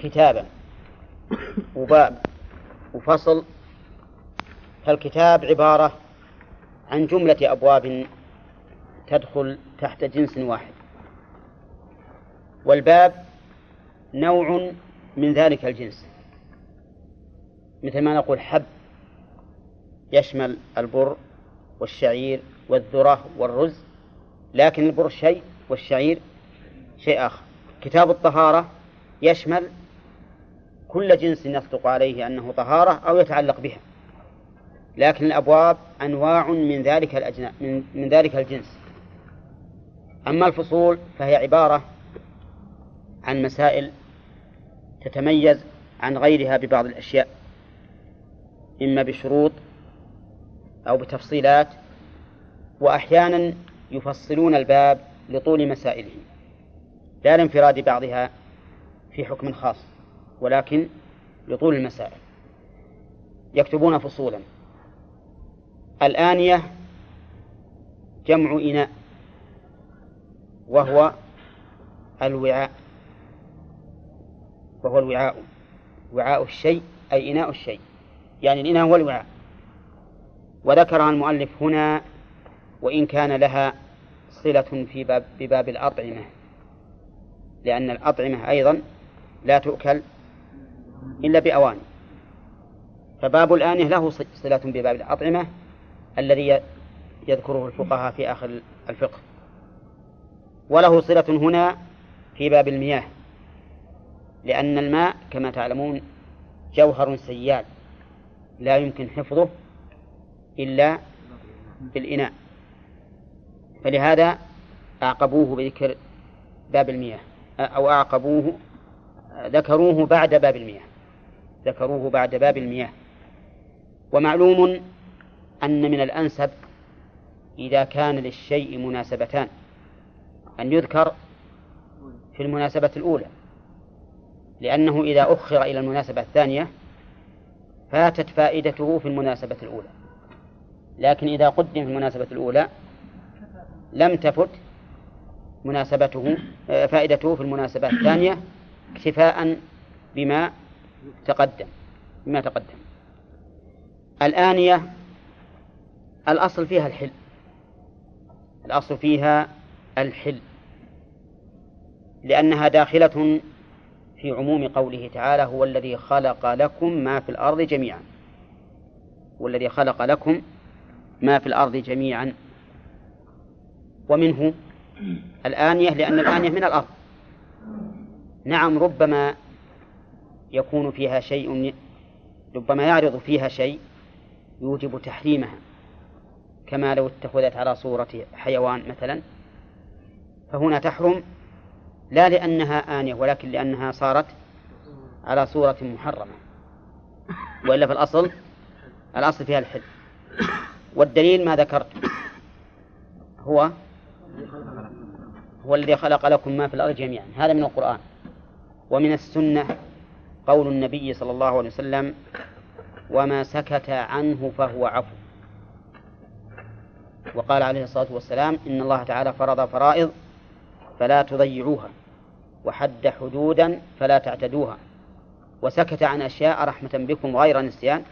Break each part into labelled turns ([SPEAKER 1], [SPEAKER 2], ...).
[SPEAKER 1] كتابا. وباب. وفصل. فالكتاب عبارة عن جملة أبواب تدخل تحت جنس واحد. والباب نوع من ذلك الجنس. مثل ما نقول حب. يشمل البر والشعير والذرة والرز لكن البر شيء والشعير شيء آخر. كتاب الطهارة يشمل كل جنس يصدق عليه أنه طهارة أو يتعلق بها. لكن الأبواب أنواع من ذلك الأجناء من, من ذلك الجنس. أما الفصول فهي عبارة عن مسائل تتميز عن غيرها ببعض الأشياء. إما بشروط أو بتفصيلات وأحيانا يفصلون الباب لطول مسائله. لا لانفراد بعضها في حكم خاص. ولكن لطول المسائل. يكتبون فصولا. الآنية جمع إناء وهو الوعاء وهو الوعاء وعاء الشيء أي إناء الشيء. يعني الإناء هو الوعاء. وذكرها المؤلف هنا وإن كان لها صلة في باب بباب الأطعمة لأن الأطعمة أيضا لا تؤكل إلا بأواني فباب الآنية له صلة بباب الأطعمة الذي يذكره الفقهاء في آخر الفقه. وله صلة هنا في باب المياه لأن الماء كما تعلمون جوهر سيال لا يمكن حفظه إلا بالإناء. فلهذا أعقبوه بذكر باب المياه أو أعقبوه ذكروه بعد باب المياه. ذكروه بعد باب المياه. ومعلوم أن من الأنسب إذا كان للشيء مناسبتان أن يذكر في المناسبة الأولى لأنه إذا أخر إلى المناسبة الثانية فاتت فائدته في المناسبة الأولى. لكن إذا قدم في المناسبة الأولى لم تفت مناسبته فائدته في المناسبة الثانية اكتفاء بما تقدم بما تقدم. الآنية الأصل فيها الحل. الأصل فيها الحل. لأنها داخلة في عموم قوله تعالى هو الذي خلق لكم ما في الأرض جميعا. والذي خلق لكم ما في الأرض جميعا. ومنه الآنية لأن الآنية من الأرض. نعم ربما يكون فيها شيء ربما يعرض فيها شيء يوجب تحريمها. كما لو اتخذت على صورة حيوان مثلا فهنا تحرم لا لأنها آنية ولكن لأنها صارت على صورة محرمة. وإلا في الأصل الأصل فيها الحل. والدليل ما ذكرت هو هو الذي خلق لكم ما في الأرض جميعا. هذا من القرآن. ومن السنة قول النبي صلى الله عليه وسلم وما سكت عنه فهو عفو. وقال عليه الصلاة والسلام إن الله تعالى فرض فرائض فلا تضيعوها وحد حدودا فلا تعتدوها وسكت عن أشياء رحمة بكم غير نسيان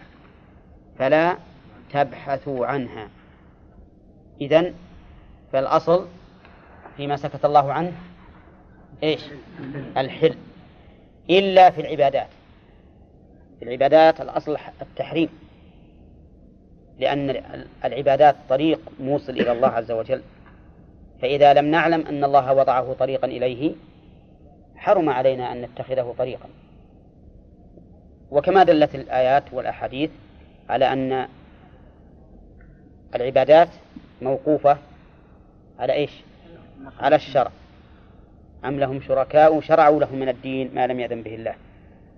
[SPEAKER 1] فلا تبحثوا عنها. إذن فالأصل فيما سكت الله عنه إيش؟ الحل إلا في العبادات. في العبادات الأصل التحريم. لأن العبادات طريق موصل إلى الله عز وجل. فإذا لم نعلم أن الله وضعه طريقا إليه حرم علينا أن نتخذه طريقا. وكما دلت الآيات والأحاديث على أن العبادات موقوفة على إيش؟ على الشرع. أم لهم شركاء شرعوا لهم من الدين ما لم يأذن به الله.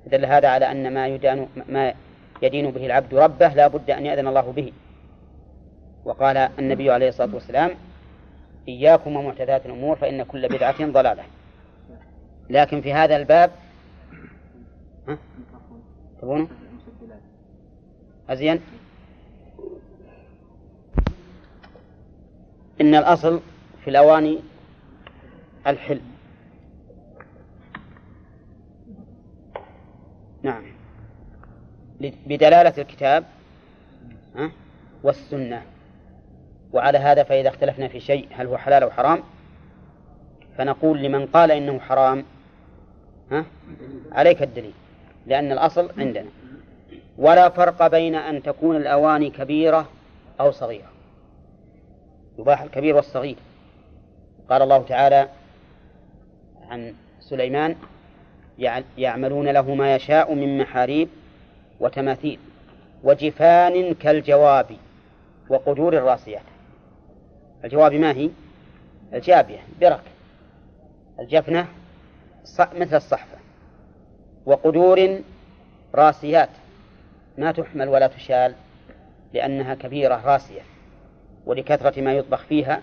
[SPEAKER 1] دل هذا على أن ما يدان ما يدين به العبد ربه لا بد أن يأذن الله به. وقال النبي عليه الصلاة والسلام إياكم ومحدثات الأمور فإن كل بدعة ضلالة. لكن في هذا الباب؟ تبونه؟ أزين؟ إن الأصل في الأواني بدلالة الكتاب والسنة. وعلى هذا فإذا اختلفنا في شيء هل هو حلال أو حرام فنقول لمن قال إنه حرام ها عليك الدليل. لأن الأصل عندنا. ولا فرق بين أن تكون الأواني كبيرة أو صغيرة. يباح الكبير والصغير. قال الله تعالى عن سليمان يعملون له ما يشاء من محاريب وتماثيل وجفان كالجواب وقدور الراسيات. الجواب ما هي؟ الجابية برك. الجفنة مثل الصحفة. وقدور راسيات. ما تحمل ولا تشال لأنها كبيرة راسية. ولكثرة ما يطبخ فيها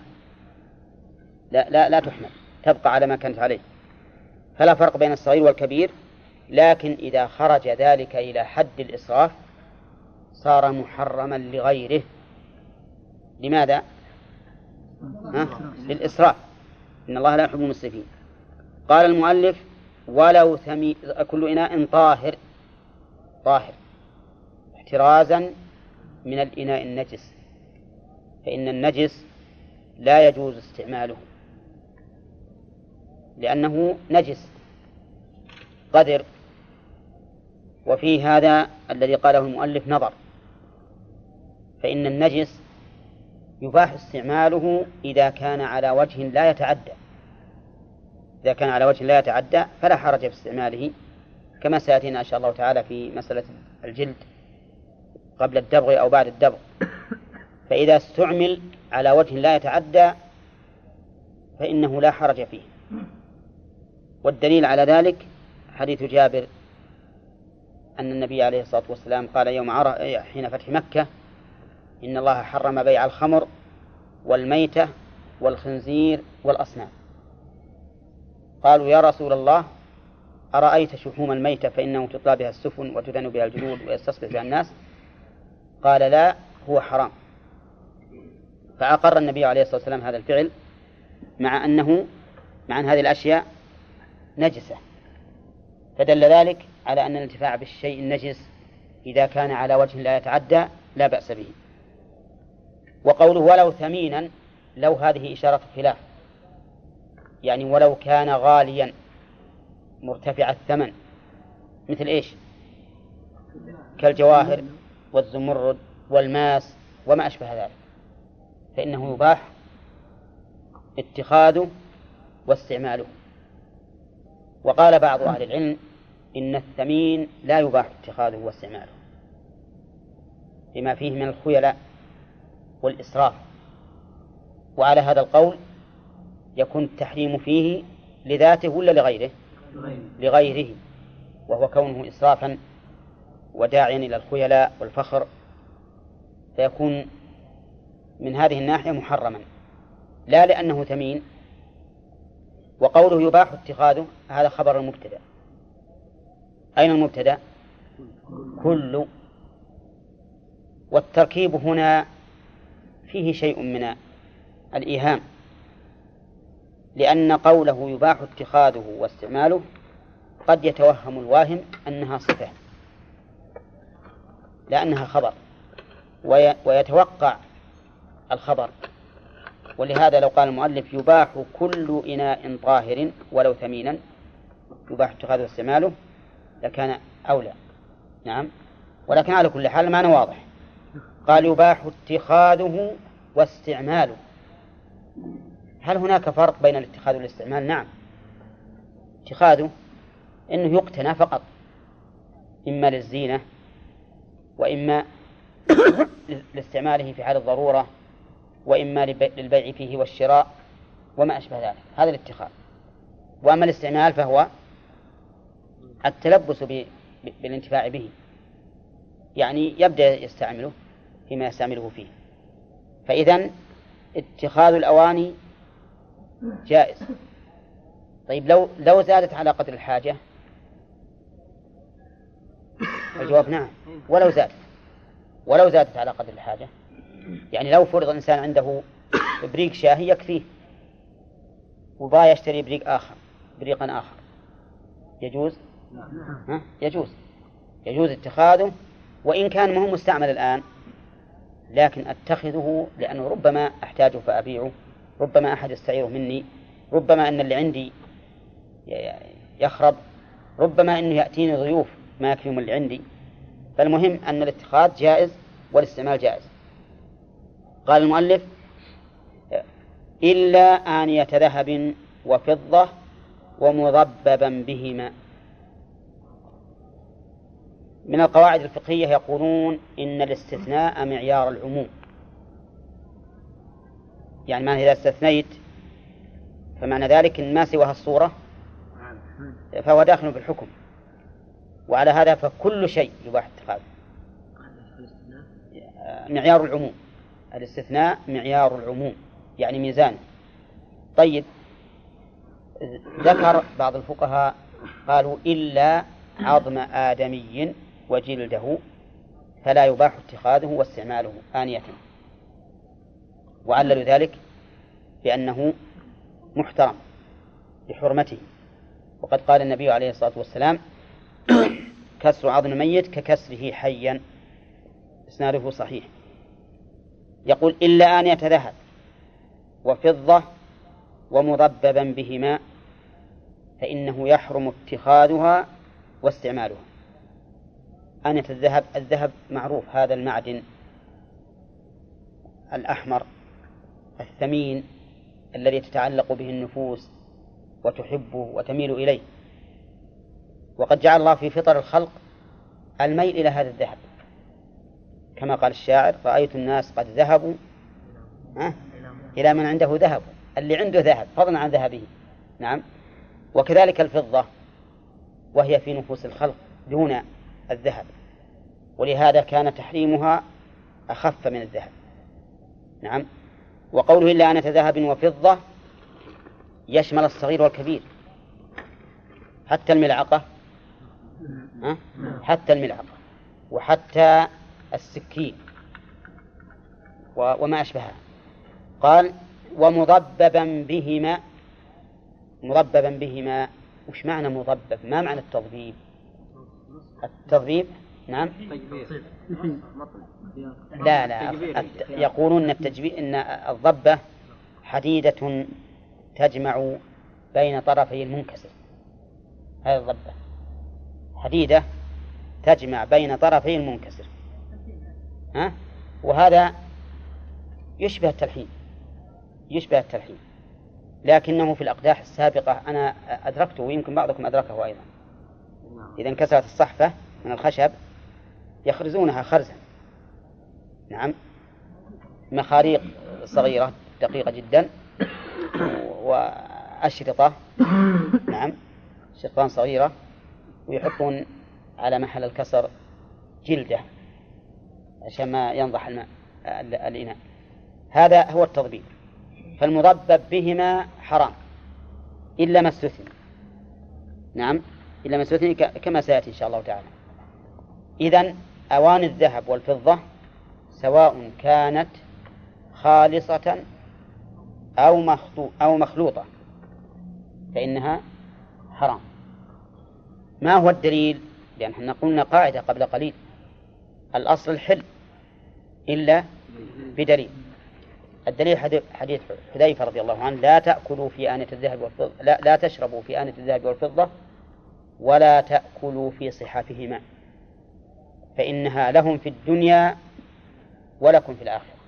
[SPEAKER 1] لا لا لا تحمل. تبقى على ما كانت عليه. فلا فرق بين الصغير والكبير لكن إذا خرج ذلك إلى حد الإسراف صار محرما لغيره لماذا؟ ها؟ للإسراف إن الله لا يحب المسرفين قال المؤلف ولو ثمي كل إناء طاهر طاهر احترازا من الإناء النجس فإن النجس لا يجوز استعماله لأنه نجس. قدر. وفي هذا الذي قاله المؤلف نظر. فإن النجس يباح استعماله إذا كان على وجه لا يتعدى. إذا كان على وجه لا يتعدى فلا حرج في استعماله كما سيأتينا إن شاء الله تعالى في مسألة الجلد قبل الدبغ أو بعد الدبغ. فإذا استعمل على وجه لا يتعدى فإنه لا حرج فيه. والدليل على ذلك حديث جابر أن النبي عليه الصلاة والسلام قال يوم عرفة حين فتح مكة إن الله حرم بيع الخمر والميتة والخنزير والأصنام. قالوا يا رسول الله أرأيت شحوم الميتة فإنه تطلى بها السفن وتدن بها الجلود ويستصبح بها الناس؟ قال لا هو حرام. فأقر النبي عليه الصلاة والسلام هذا الفعل مع أنه مع أن هذه الأشياء نجسة. فدل ذلك على أن الانتفاع بالشيء النجس إذا كان على وجه لا يتعدى لا بأس به. وقوله ولو ثمينا لو هذه إشارة خلاف. يعني ولو كان غاليا مرتفع الثمن. مثل إيش؟ كالجواهر والزمرد والماس وما أشبه ذلك. فإنه يباح اتخاذه واستعماله. وقال بعض أهل العلم إن الثمين لا يباح اتخاذه واستعماله لما فيه من الخيلاء والإسراف. وعلى هذا القول يكون التحريم فيه لذاته ولا لغيره؟ لغيره. وهو كونه إسرافا وداعيا إلى الخيلاء والفخر. فيكون من هذه الناحية محرما. لا لأنه ثمين وقوله يباح اتخاذه هذا خبر المبتدأ. أين المبتدأ؟ كل. والتركيب هنا فيه شيء من الإيهام لأن قوله يباح اتخاذه واستعماله قد يتوهم الواهم أنها صفة لأنها خبر ويتوقع الخبر. ولهذا لو قال المؤلف يباح كل إناء طاهر ولو ثمينا يباح اتخاذه واستعماله لكان أولى. نعم. ولكن على كل حال المعنى واضح. قال يباح اتخاذه واستعماله. هل هناك فرق بين الاتخاذ والاستعمال؟ نعم. اتخاذه أنه يقتنى فقط إما للزينة وإما لاستعماله في حال الضرورة وإما للبيع فيه والشراء وما أشبه ذلك. هذا الاتخاذ. وأما الاستعمال فهو التلبس بالانتفاع به. يعني يبدأ يستعمله فيما يستعمله فيه. فإذا اتخاذ الأواني جائز. طيب لو لو زادت على قدر الحاجة؟ الجواب نعم. ولو زادت ولو زادت على قدر الحاجة؟ يعني لو فرض الإنسان عنده بريق شاهي يكفيه وبغى يشتري بريق آخر بريقا آخر. يجوز؟ ها؟ يجوز. يجوز اتخاذه وإن كان ما هو مستعمل الآن لكن أتخذه لأنه ربما أحتاجه فأبيعه ربما أحد يستعيره مني ربما أن اللي عندي يخرب ربما أنه يأتيني ضيوف ما يكفيهم اللي عندي. فالمهم أن الاتخاذ جائز والإستعمال جائز. قال المؤلف إلا آنية ذهب وفضة ومضببا بهما. من القواعد الفقهية يقولون إن الاستثناء معيار العموم. يعني ما إذا استثنيت فمعنى ذلك إن ما سواها الصورة فهو داخل في الحكم. وعلى هذا فكل شيء يباح اتخاذه. معيار العموم. الاستثناء معيار العموم يعني ميزان. طيب ذكر بعض الفقهاء قالوا إلا عظم آدمي وجلده فلا يباح اتخاذه واستعماله آنية. وعللوا ذلك بأنه محترم بحرمته وقد قال النبي عليه الصلاة والسلام كسر عظم الميت ككسره حيا. إسناده صحيح. يقول إلا آنية ذهب وفضة ومضببا بهما فإنه يحرم اتخاذها واستعمالها. آنية الذهب الذهب معروف هذا المعدن الأحمر الثمين الذي تتعلق به النفوس وتحبه وتميل إليه. وقد جعل الله في فطر الخلق الميل إلى هذا الذهب. كما قال الشاعر رأيت الناس قد ذهبوا إلى من عنده ذهب اللي عنده ذهب فضلا عن ذهبه. نعم. وكذلك الفضة وهي في نفوس الخلق دون الذهب. ولهذا كان تحريمها أخف من الذهب. نعم. وقوله إلا أنة ذهب وفضة يشمل الصغير والكبير. حتى الملعقة حتى الملعقة. وحتى السكين. وما أشبهها. قال ومضببا بهما. مضببا بهما. وش معنى مضبب؟ ما معنى التضبيب؟ التضبيب؟ نعم. لا لا يقولون التجبيب إن الضبة حديدة تجمع بين طرفي المنكسر. هذه الضبة. حديدة تجمع بين طرفي المنكسر. ها؟ وهذا يشبه التلحين. يشبه التلحين. لكنه في الأقداح السابقة أنا أدركته ويمكن بعضكم أدركه أيضا. إذا انكسرت الصحفة من الخشب يخرزونها خرزا. نعم. مخاريق صغيرة دقيقة جدا. وأشرطة. نعم. شرطان صغيرة. ويحطون على محل الكسر جلدة. عشان ما ينضح الماء الإناء. هذا هو التضبيب. فالمضبب بهما حرام إلا ما استثني. نعم إلا ما استثني كما سيأتي إن شاء الله تعالى. إذا أواني الذهب والفضة سواء كانت خالصة أو أو مخلوطة فإنها حرام. ما هو الدليل؟ لأن إحنا قلنا قاعدة قبل قليل. الأصل الحل إلا بدليل. الدليل حديث حذيفة رضي الله عنه لا تأكلوا في آنية الذهب والفضة لا, لا تشربوا في آنية الذهب والفضة ولا تأكلوا في صحافهما فإنها لهم في الدنيا ولكم في الآخرة.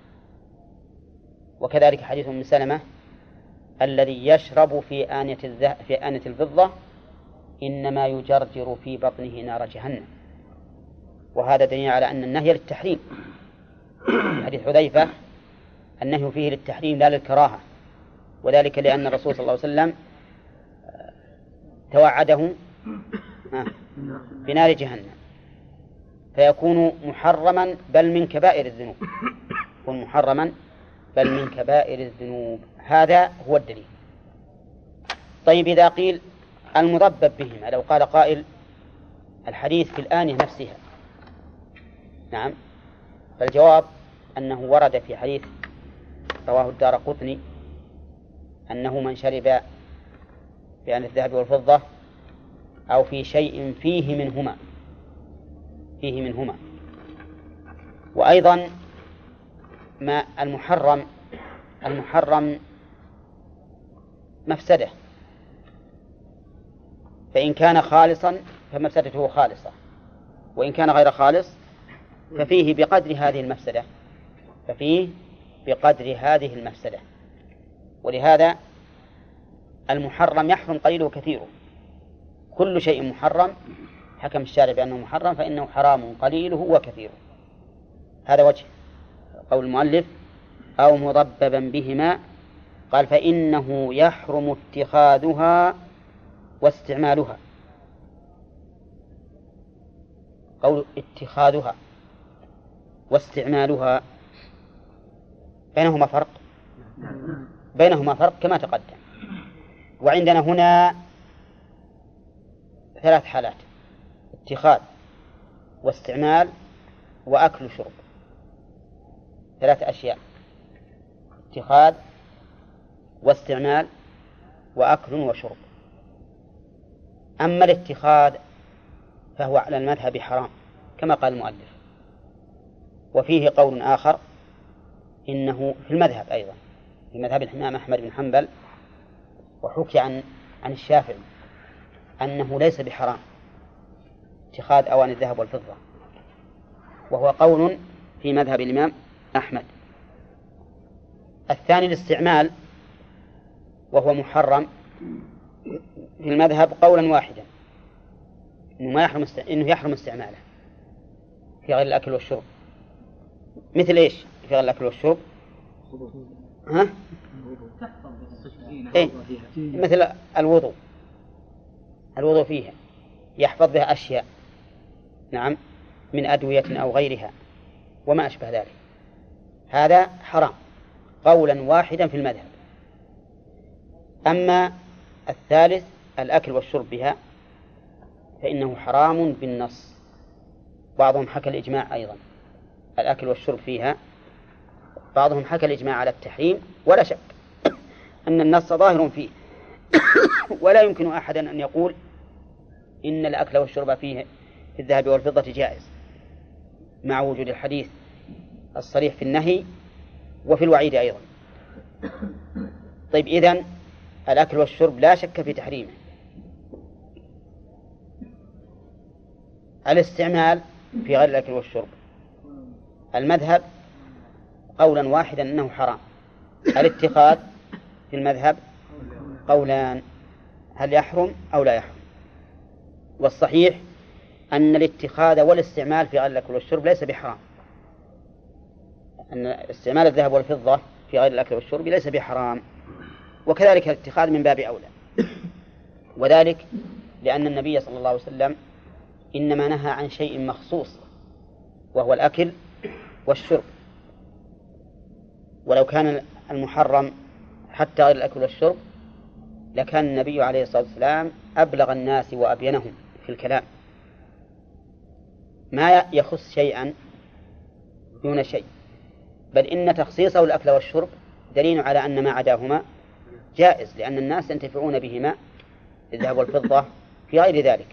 [SPEAKER 1] وكذلك حديث أم سلمة الذي يشرب في الذهب في آنية الفضة إنما يجرجر في بطنه نار جهنم. وهذا دليل على أن النهي للتحريم. حديث حذيفة النهي فيه للتحريم لا للكراهة وذلك لأن الرسول صلى الله عليه وسلم توعده بنار جهنم. فيكون محرما بل من كبائر الذنوب. يكون محرما بل من كبائر الذنوب. هذا هو الدليل. طيب إذا قيل المضبب بهما لو قال قائل الحديث في الآنية نفسها نعم. فالجواب أنه ورد في حديث رواه الدار قطني أنه من شرب بأن الذهب والفضة أو في شيء فيه منهما فيه منهما. وأيضا ما المحرم المحرم مفسدة. فإن كان خالصا فمفسدته خالصة وإن كان غير خالص ففيه بقدر هذه المفسدة. ففيه بقدر هذه المفسدة. ولهذا المحرم يحرم قليله كثيره كل شيء محرم حكم الشارع بأنه محرم فإنه حرام قليله وكثيره. هذا وجه قول المؤلف أو مضببا بهما قال فإنه يحرم اتخاذها واستعمالها. قول اتخاذها. واستعمالها بينهما فرق. بينهما فرق كما تقدم. وعندنا هنا ثلاث حالات. اتخاذ واستعمال وأكل وشرب ثلاث أشياء. اتخاذ واستعمال وأكل وشرب. أما الاتخاذ فهو على المذهب حرام كما قال المؤلف. وفيه قول آخر إنه في المذهب أيضا في مذهب الإمام أحمد بن حنبل وحكي عن عن الشافعي أنه ليس بحرام اتخاذ أواني الذهب والفضة وهو قول في مذهب الإمام أحمد. الثاني الاستعمال وهو محرم في المذهب قولا واحدا إنه ما يحرم است... إنه يحرم استعماله في غير الأكل والشرب. مثل إيش؟ في الاكل والشرب ها؟ إيه؟ مثل الوضوء. الوضوء فيها. يحفظ بها أشياء. نعم. من أدوية أو غيرها. وما أشبه ذلك. هذا حرام. قولا واحدا في المذهب. أما الثالث الأكل والشرب بها فإنه حرام بالنص. بعضهم حكى الإجماع أيضا. الأكل والشرب فيها بعضهم حكى الإجماع على التحريم ولا شك أن النص ظاهر فيه. ولا يمكن أحدا أن يقول إن الأكل والشرب فيه في الذهب والفضة جائز مع وجود الحديث الصريح في النهي وفي الوعيد أيضا. طيب إذن الأكل والشرب لا شك في تحريمه. الاستعمال في غير الأكل والشرب. المذهب قولا واحدا أنه حرام. الاتخاذ في المذهب قولان هل يحرم أو لا يحرم؟ والصحيح أن الاتخاذ والاستعمال في غير الأكل والشرب ليس بحرام. أن استعمال الذهب والفضة في غير الأكل والشرب ليس بحرام. وكذلك الاتخاذ من باب أولى. وذلك لأن النبي صلى الله عليه وسلم إنما نهى عن شيء مخصوص وهو الأكل والشرب. ولو كان المحرم حتى غير الأكل والشرب لكان النبي عليه الصلاة والسلام أبلغ الناس وأبينهم في الكلام. ما يخص شيئا دون شيء. بل إن تخصيصه الأكل والشرب دليل على أن ما عداهما جائز لأن الناس ينتفعون بهما الذهب والفضة في غير ذلك.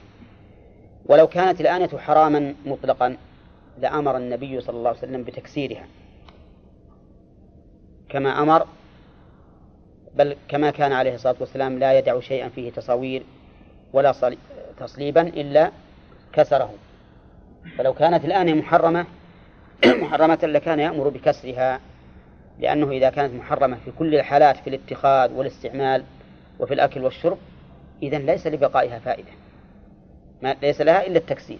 [SPEAKER 1] ولو كانت الآنية حراما مطلقا لأمر النبي صلى الله عليه وسلم بتكسيرها. كما أمر بل كما كان عليه الصلاة والسلام لا يدع شيئا فيه تصاوير ولا تصليبا إلا كسره. فلو كانت الآنية محرمة محرمة لكان يأمر بكسرها لأنه إذا كانت محرمة في كل الحالات في الاتخاذ والاستعمال وفي الأكل والشرب إذا ليس لبقائها فائدة. ما ليس لها إلا التكسير.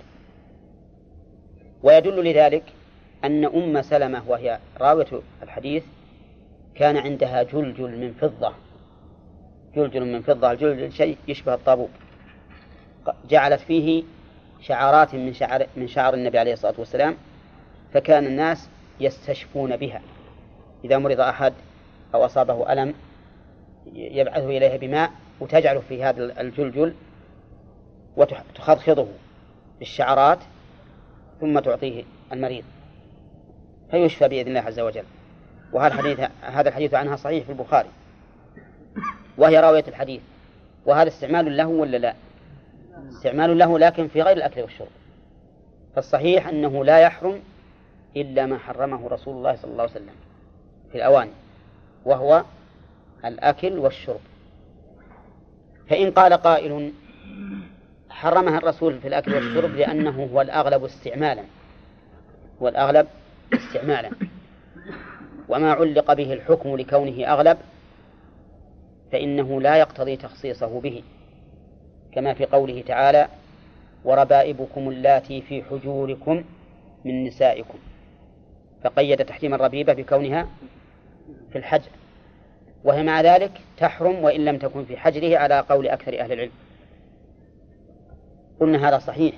[SPEAKER 1] ويدل لذلك أن أم سلمة وهي راوية الحديث كان عندها جلجل من فضة. جلجل من فضة الجلجل شيء يشبه الطابوق جعلت فيه شعرات من شعر من شعر النبي عليه الصلاة والسلام فكان الناس يستشفون بها. إذا مرض أحد أو أصابه ألم يبعثه إليها بماء وتجعله في هذا الجلجل وتخضخضه بالشعرات ثم تعطيه المريض. فيشفى بإذن الله عز وجل. وهذا الحديث هذا الحديث عنها صحيح في البخاري. وهي راوية الحديث. وهذا استعمال له ولا لا؟ استعمال له لكن في غير الأكل والشرب. فالصحيح أنه لا يحرم إلا ما حرمه رسول الله صلى الله عليه وسلم في الأواني وهو الأكل والشرب. فإن قال قائل حرمها الرسول في الأكل والشرب لأنه هو الأغلب استعمالا. هو الأغلب استعمالا. وما علق به الحكم لكونه أغلب فإنه لا يقتضي تخصيصه به. كما في قوله تعالى وربائبكم اللاتي في حجوركم من نسائكم. فقيد تحريم الربيبة بكونها في الحجر وهي مع ذلك تحرم وإن لم تكن في حجره على قول أكثر أهل العلم. قلنا هذا صحيح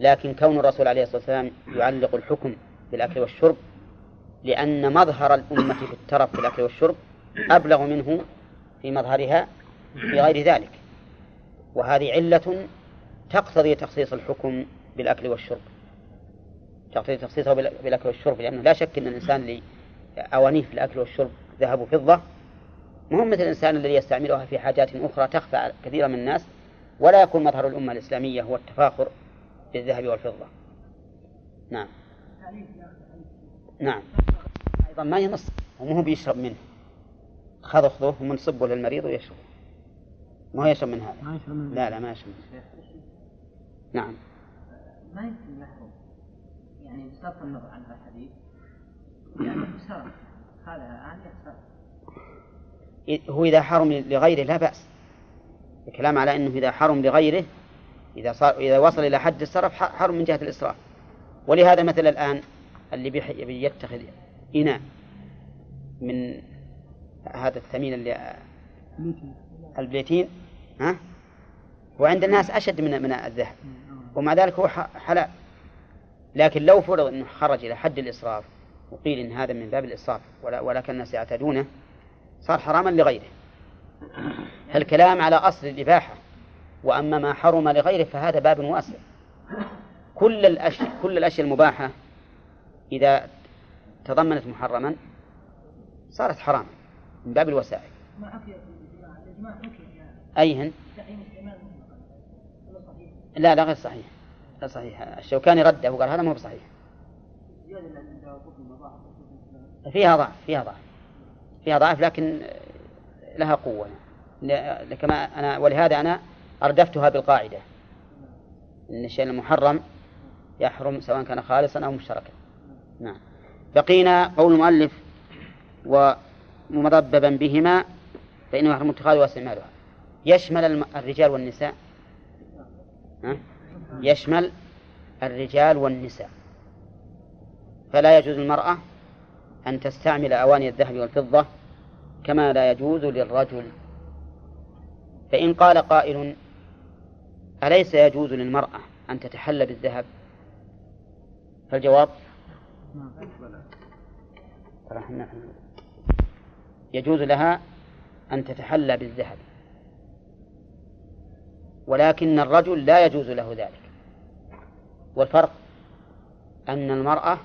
[SPEAKER 1] لكن كون الرسول عليه الصلاة والسلام يعلق الحكم بالأكل والشرب لأن مظهر الأمة في الترف في الأكل والشرب أبلغ منه في مظهرها في غير ذلك. وهذه علة تقتضي تخصيص الحكم بالأكل والشرب تقتضي تخصيصه بالأكل والشرب لأنه لا شك أن الإنسان اللي أوانيه في الأكل والشرب ذهب وفضة. مثل الإنسان الذي يستعملها في حاجات أخرى تخفى على كثير من الناس. ولا يكون مظهر الأمة الإسلامية هو التفاخر بالذهب والفضة. نعم. نعم. أيضا ما ينص ومو بيشرب منه. خذ خذوه ومنصبه للمريض ويشرب. ما هو يشرب من هذا؟
[SPEAKER 2] ما يشرب من
[SPEAKER 1] لا لا ما يشرب منه. نعم.
[SPEAKER 3] ما يمكن يحرم. يعني بصرف النظر عن هذا الحديث لأنه سرق هذا الآن يخسر
[SPEAKER 1] هو إذا حرم لغيره لا بأس. الكلام على أنه إذا حرم لغيره إذا صار إذا وصل إلى حد الصرف حرم من جهة الإسراف. ولهذا مثل الآن اللي بيحي يتخذ إناء من هذا الثمين اللي البليتين ها؟ وعند الناس أشد من من الذهب. ومع ذلك هو حلال. لكن لو فرض أنه خرج إلى حد الإسراف وقيل إن هذا من باب الإسراف ولكن الناس يعتادونه صار حراما لغيره. فالكلام على أصل الإباحة وأما ما حرم لغيره فهذا باب واسع كل الأشياء كل الأشياء المباحة إذا تضمنت محرما صارت حراما من باب الوسائل. أيهن؟ لا لا غير صحيح لا صحيح. الشوكاني رده وقال هذا مو بصحيح. فيها ضعف فيها ضعف فيها ضعف لكن لها قوة. كما أنا ولهذا أنا أردفتها بالقاعدة. أن الشيء المحرم يحرم سواء كان خالصا أو مشتركا. نعم. بقينا قول المؤلف ومضببا بهما فإنه يحرم اتخاذه واستعمالها يشمل الرجال والنساء. ها؟ يشمل الرجال والنساء. فلا يجوز للمرأة أن تستعمل أواني الذهب والفضة كما لا يجوز للرجل. فإن قال قائل أليس يجوز للمرأة أن تتحلى بالذهب؟ فالجواب يجوز لها أن تتحلى بالذهب. ولكن الرجل لا يجوز له ذلك. والفرق أن المرأة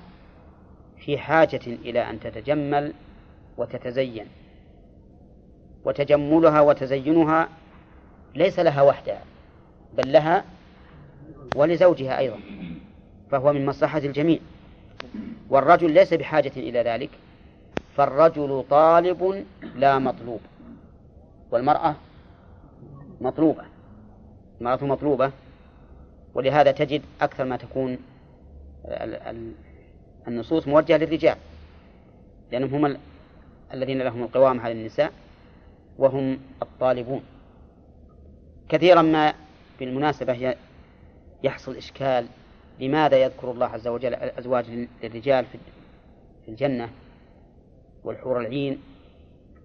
[SPEAKER 1] في حاجة إلى أن تتجمل وتتزين. وتجملها وتزينها ليس لها وحدها بل لها ولزوجها أيضا فهو من مصلحة الجميع. والرجل ليس بحاجة إلى ذلك فالرجل طالب لا مطلوب والمرأة مطلوبة المرأة مطلوبة ولهذا تجد أكثر ما تكون النصوص موجهة للرجال لأنهم هم الذين لهم القوام على النساء. وهم الطالبون. كثيرا ما بالمناسبة يحصل إشكال لماذا يذكر الله عز وجل الأزواج للرجال في الجنة والحور العين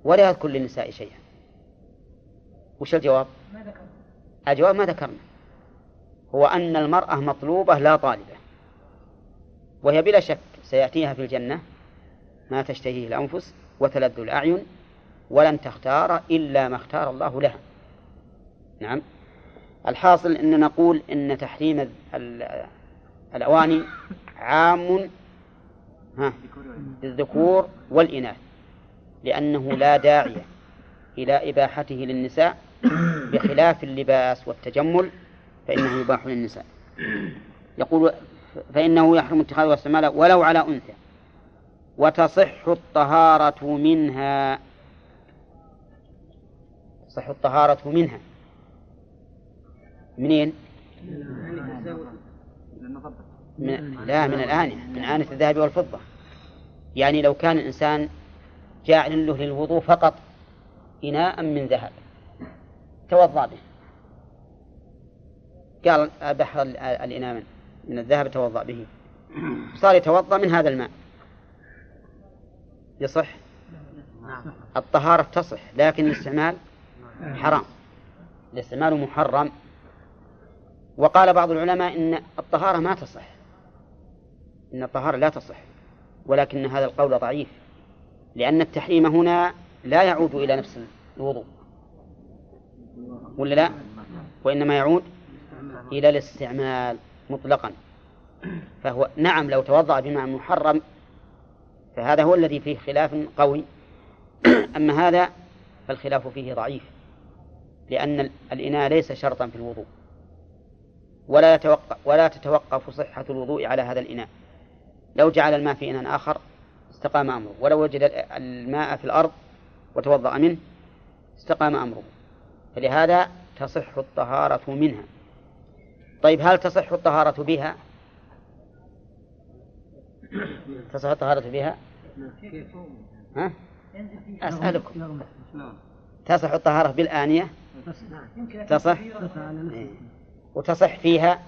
[SPEAKER 1] ولا يذكر للنساء شيئا. وش الجواب؟
[SPEAKER 3] ما ذكرنا
[SPEAKER 1] الجواب ما ذكرنا. هو أن المرأة مطلوبة لا طالبة. وهي بلا شك سيأتيها في الجنة ما تشتهيه الأنفس وتلذ الأعين ولن تختار إلا ما اختار الله لها نعم. الحاصل أن نقول إن تحريم الأواني عام ها للذكور والإناث لأنه لا داعي إلى إباحته للنساء بخلاف اللباس والتجمل فإنه يباح للنساء. يقول فإنه يحرم اتخاذه واستعماله ولو على أنثى وتصح الطهارة منها. تصح الطهارة منها. منين؟ من لا من الآنية من آنية الذهب والفضة. يعني لو كان الإنسان جاعل له للوضوء فقط إناء من ذهب توضأ به. قال بحر الإناء من الذهب توضأ به. صار يتوضأ من هذا الماء. يصح؟ الطهارة تصح لكن الاستعمال حرام. الاستعمال محرم. وقال بعض العلماء إن الطهارة ما تصح. إن الطهارة لا تصح. ولكن هذا القول ضعيف. لأن التحريم هنا لا يعود إلى نفس الوضوء. ولا لا؟ وإنما يعود إلى الاستعمال مطلقا. فهو نعم لو توضأ بماء محرم فهذا هو الذي فيه خلاف قوي. أما هذا فالخلاف فيه ضعيف. لأن الإناء ليس شرطا في الوضوء. ولا يتوقف ولا تتوقف صحة الوضوء على هذا الإناء. لو جعل الماء في إناء آخر استقام أمره. ولو وجد الماء في الأرض وتوضأ منه استقام أمره. فلهذا تصح الطهارة منها. طيب هل تصح الطهارة بها؟ تصح الطهارة بها؟ ها؟ أسألكم. تصح الطهارة بالآنية؟ تصح. وتصح فيها؟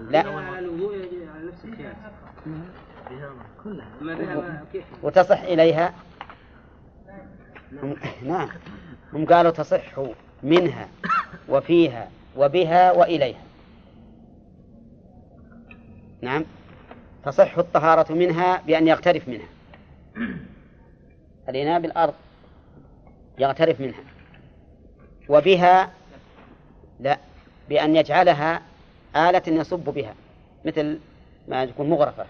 [SPEAKER 1] لا. وتصح إليها؟ نعم. هم قالوا تصح منها وفيها وبها وإليها. نعم. تصح الطهارة منها بأن يغترف منها. الإناء بالأرض. يغترف منها. وبها لا بأن يجعلها آلة يصب بها مثل ما تكون مغرفة.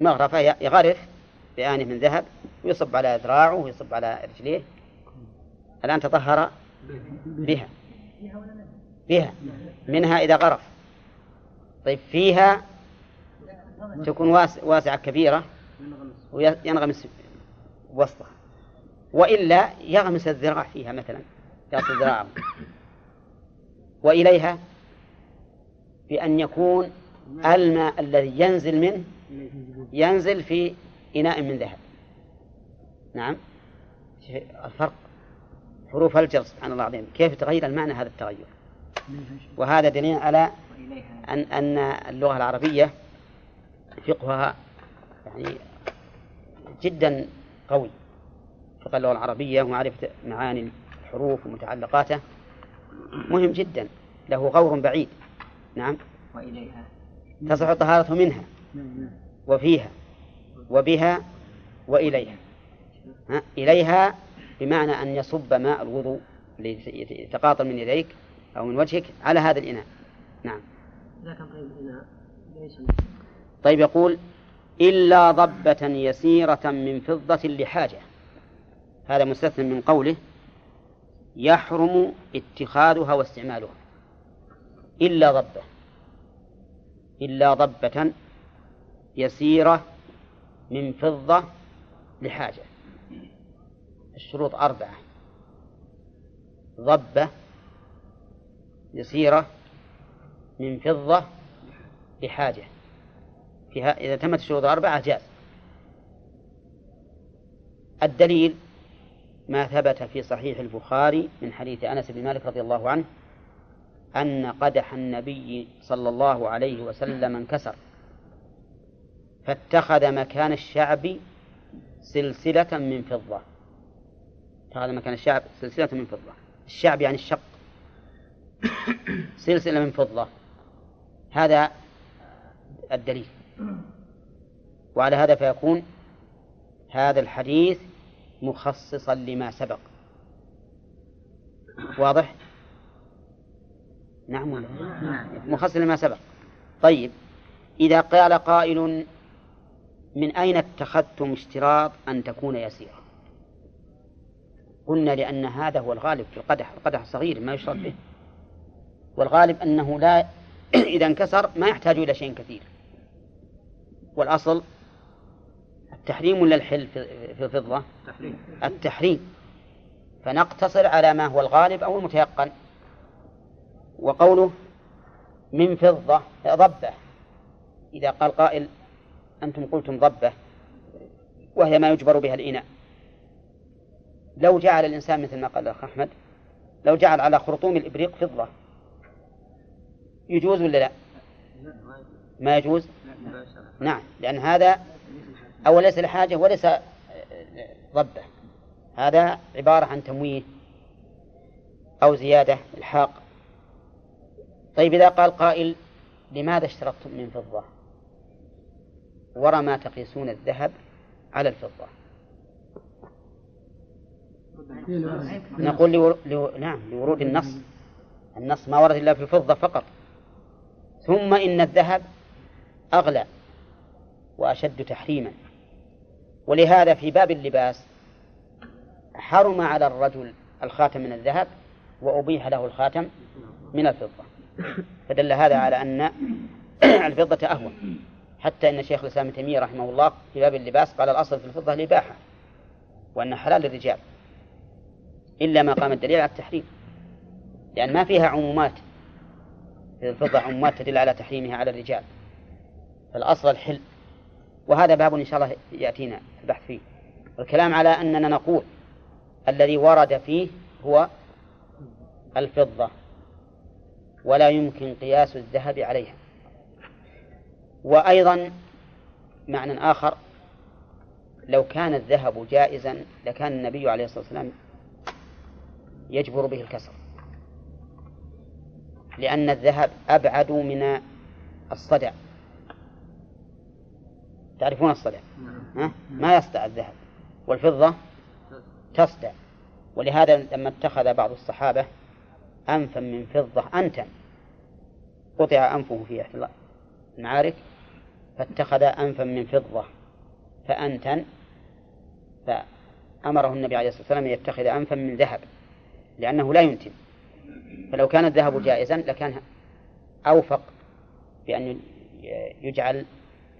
[SPEAKER 1] مغرفة يغرف بآنة من ذهب ويصب على ذراعه ويصب على رجليه. الآن تطهر بها. بها. منها إذا غرف. طيب فيها تكون واسعة كبيرة وينغمس وسطها. وإلا يغمس الذراع فيها مثلا يعطي ذراعه وإليها بأن يكون الماء الذي ينزل منه ينزل في إناء من ذهب. نعم. الفرق حروف الجر سبحان الله العظيم. كيف تغير المعنى هذا التغير؟ وهذا دليل على أن أن اللغة العربية فقهها يعني جدا قوي. فقه اللغة العربية ومعرفة معاني الحروف ومتعلقاته؟ مهم جدا. له غور بعيد. نعم.
[SPEAKER 3] وإليها.
[SPEAKER 1] تصح الطهارة منها. وفيها. وبها. وإليها. ها؟ إليها. بمعنى أن يصب ماء الوضوء يتقاطر من يديك أو من وجهك على هذا الإناء. نعم. طيب طيب يقول إلا ضبة يسيرة من فضة لحاجة. هذا مستثنى من قوله يحرم اتخاذها واستعمالها إلا ضبة إلا ضبة يسيرة من فضة لحاجة الشروط أربعة ضبة يسيرة من فضة لحاجة فيها إذا تمت الشروط أربعة جاز. الدليل ما ثبت في صحيح البخاري من حديث أنس بن مالك رضي الله عنه أن قدح النبي صلى الله عليه وسلم انكسر. فاتخذ مكان الشعب سلسلة من فضة. اتخذ مكان الشعب سلسلة من فضة. الشعب يعني الشق. سلسلة من فضة. هذا الدليل. وعلى هذا فيكون هذا الحديث مخصصا لما سبق. واضح؟ نعم ولا؟ مخصصا لما سبق. طيب إذا قال قائل من أين اتخذتم اشتراط أن تكون يسيرة قلنا لأن هذا هو الغالب في القدح القدح صغير ما يشرب به. والغالب أنه لا إذا انكسر ما يحتاج إلى شيء كثير. والأصل التحريم ولا الحل في الفضة؟ التحريم. التحريم. فنقتصر على ما هو الغالب أو المتيقن. وقوله من فضة ضبة. إذا قال قائل أنتم قلتم ضبة وهي ما يجبر بها الإناء. لو جعل الإنسان مثل ما قال الأخ أحمد لو جعل على خرطوم الإبريق فضة يجوز ولا لا؟ ما يجوز؟ نعم لأن هذا أو ليس لحاجة وليس ضبة. هذا عبارة عن تمويه أو زيادة إلحاق. طيب إذا قال قائل لماذا اشترطتم من فضة؟ ورى ما تقيسون الذهب على الفضة. نقول لور... لو... نعم لورود النص. النص ما ورد إلا في الفضة فقط. ثم إن الذهب أغلى وأشد تحريما. ولهذا في باب اللباس حرم على الرجل الخاتم من الذهب وأبيح له الخاتم من الفضة. فدل هذا على أن الفضة أهون. حتى أن شيخ الإسلام تيمية رحمه الله في باب اللباس قال الأصل في الفضة الإباحة وأن حلال للرجال إلا ما قام الدليل على التحريم. لأن ما فيها عمومات. في الفضة عمومات تدل على تحريمها على الرجال. فالأصل الحل وهذا باب إن شاء الله يأتينا البحث فيه. الكلام على أننا نقول الذي ورد فيه هو الفضة ولا يمكن قياس الذهب عليها. وأيضا معنى آخر لو كان الذهب جائزا لكان النبي عليه الصلاة والسلام يجبر به الكسر. لأن الذهب أبعد من الصدع. تعرفون الصدع ها؟ ما يصدع الذهب والفضة تصدع. ولهذا لما اتخذ بعض الصحابة أنفا من فضة أنتا قطع أنفه في إحدى المعارك فاتخذ أنفا من فضة فأنتن فأمره النبي عليه الصلاة والسلام أن يتخذ أنفا من ذهب لأنه لا ينتن فلو كان الذهب جائزا لكان أوفق بأن يجعل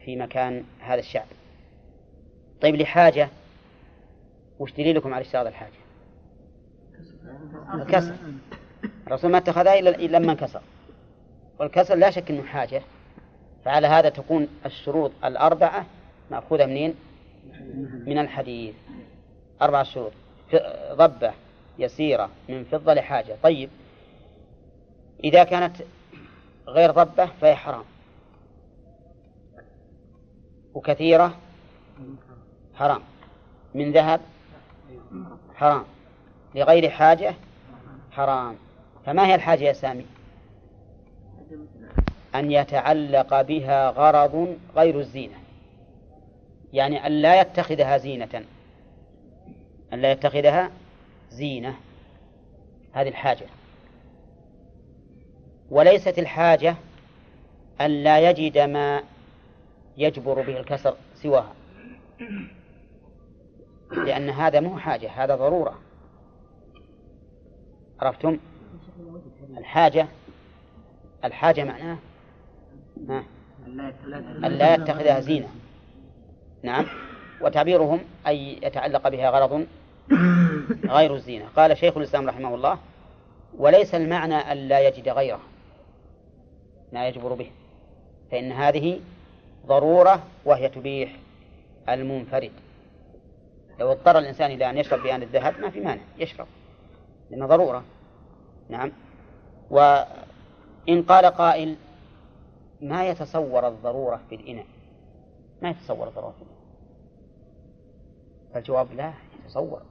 [SPEAKER 1] في مكان هذا الشعب. طيب لحاجة وش دليلكم على اشتراط الحاجة؟ الكسر. الرسول ما اتخذها إلا لما انكسر. والكسر لا شك أنه حاجة فعلى هذا تكون الشروط الأربعة مأخوذة منين؟ من الحديث. أربع شروط. ضبة يسيرة من فضة لحاجة. طيب إذا كانت غير ضبة فهي حرام. وكثيرة. حرام. من ذهب؟ حرام. لغير حاجة؟ حرام. فما هي الحاجة يا سامي؟ أن يتعلق بها غرض غير الزينة. يعني أن لا يتخذها زينة. أن لا يتخذها زينة. هذه الحاجة. وليست الحاجة أن لا يجد ما يجبر به الكسر سواها. لأن هذا مو حاجة هذا ضرورة. عرفتم؟ الحاجة الحاجة معناه أن لا يتخذها زينة. نعم. وتعبيرهم أي يتعلق بها غرض غير الزينة. قال شيخ الإسلام رحمه الله وليس المعنى أن لا يجد غيره. لا يجبر به. فإن هذه ضرورة وهي تبيح المنفرد. لو اضطر الإنسان إلى أن يشرب بآن الذهب ما في مانع يشرب لأنه ضرورة. نعم. وإن قال قائل ما يتصور الضرورة في الإناء؟ ما يتصور الضرورة في الإناء. فالجواب لا يتصور.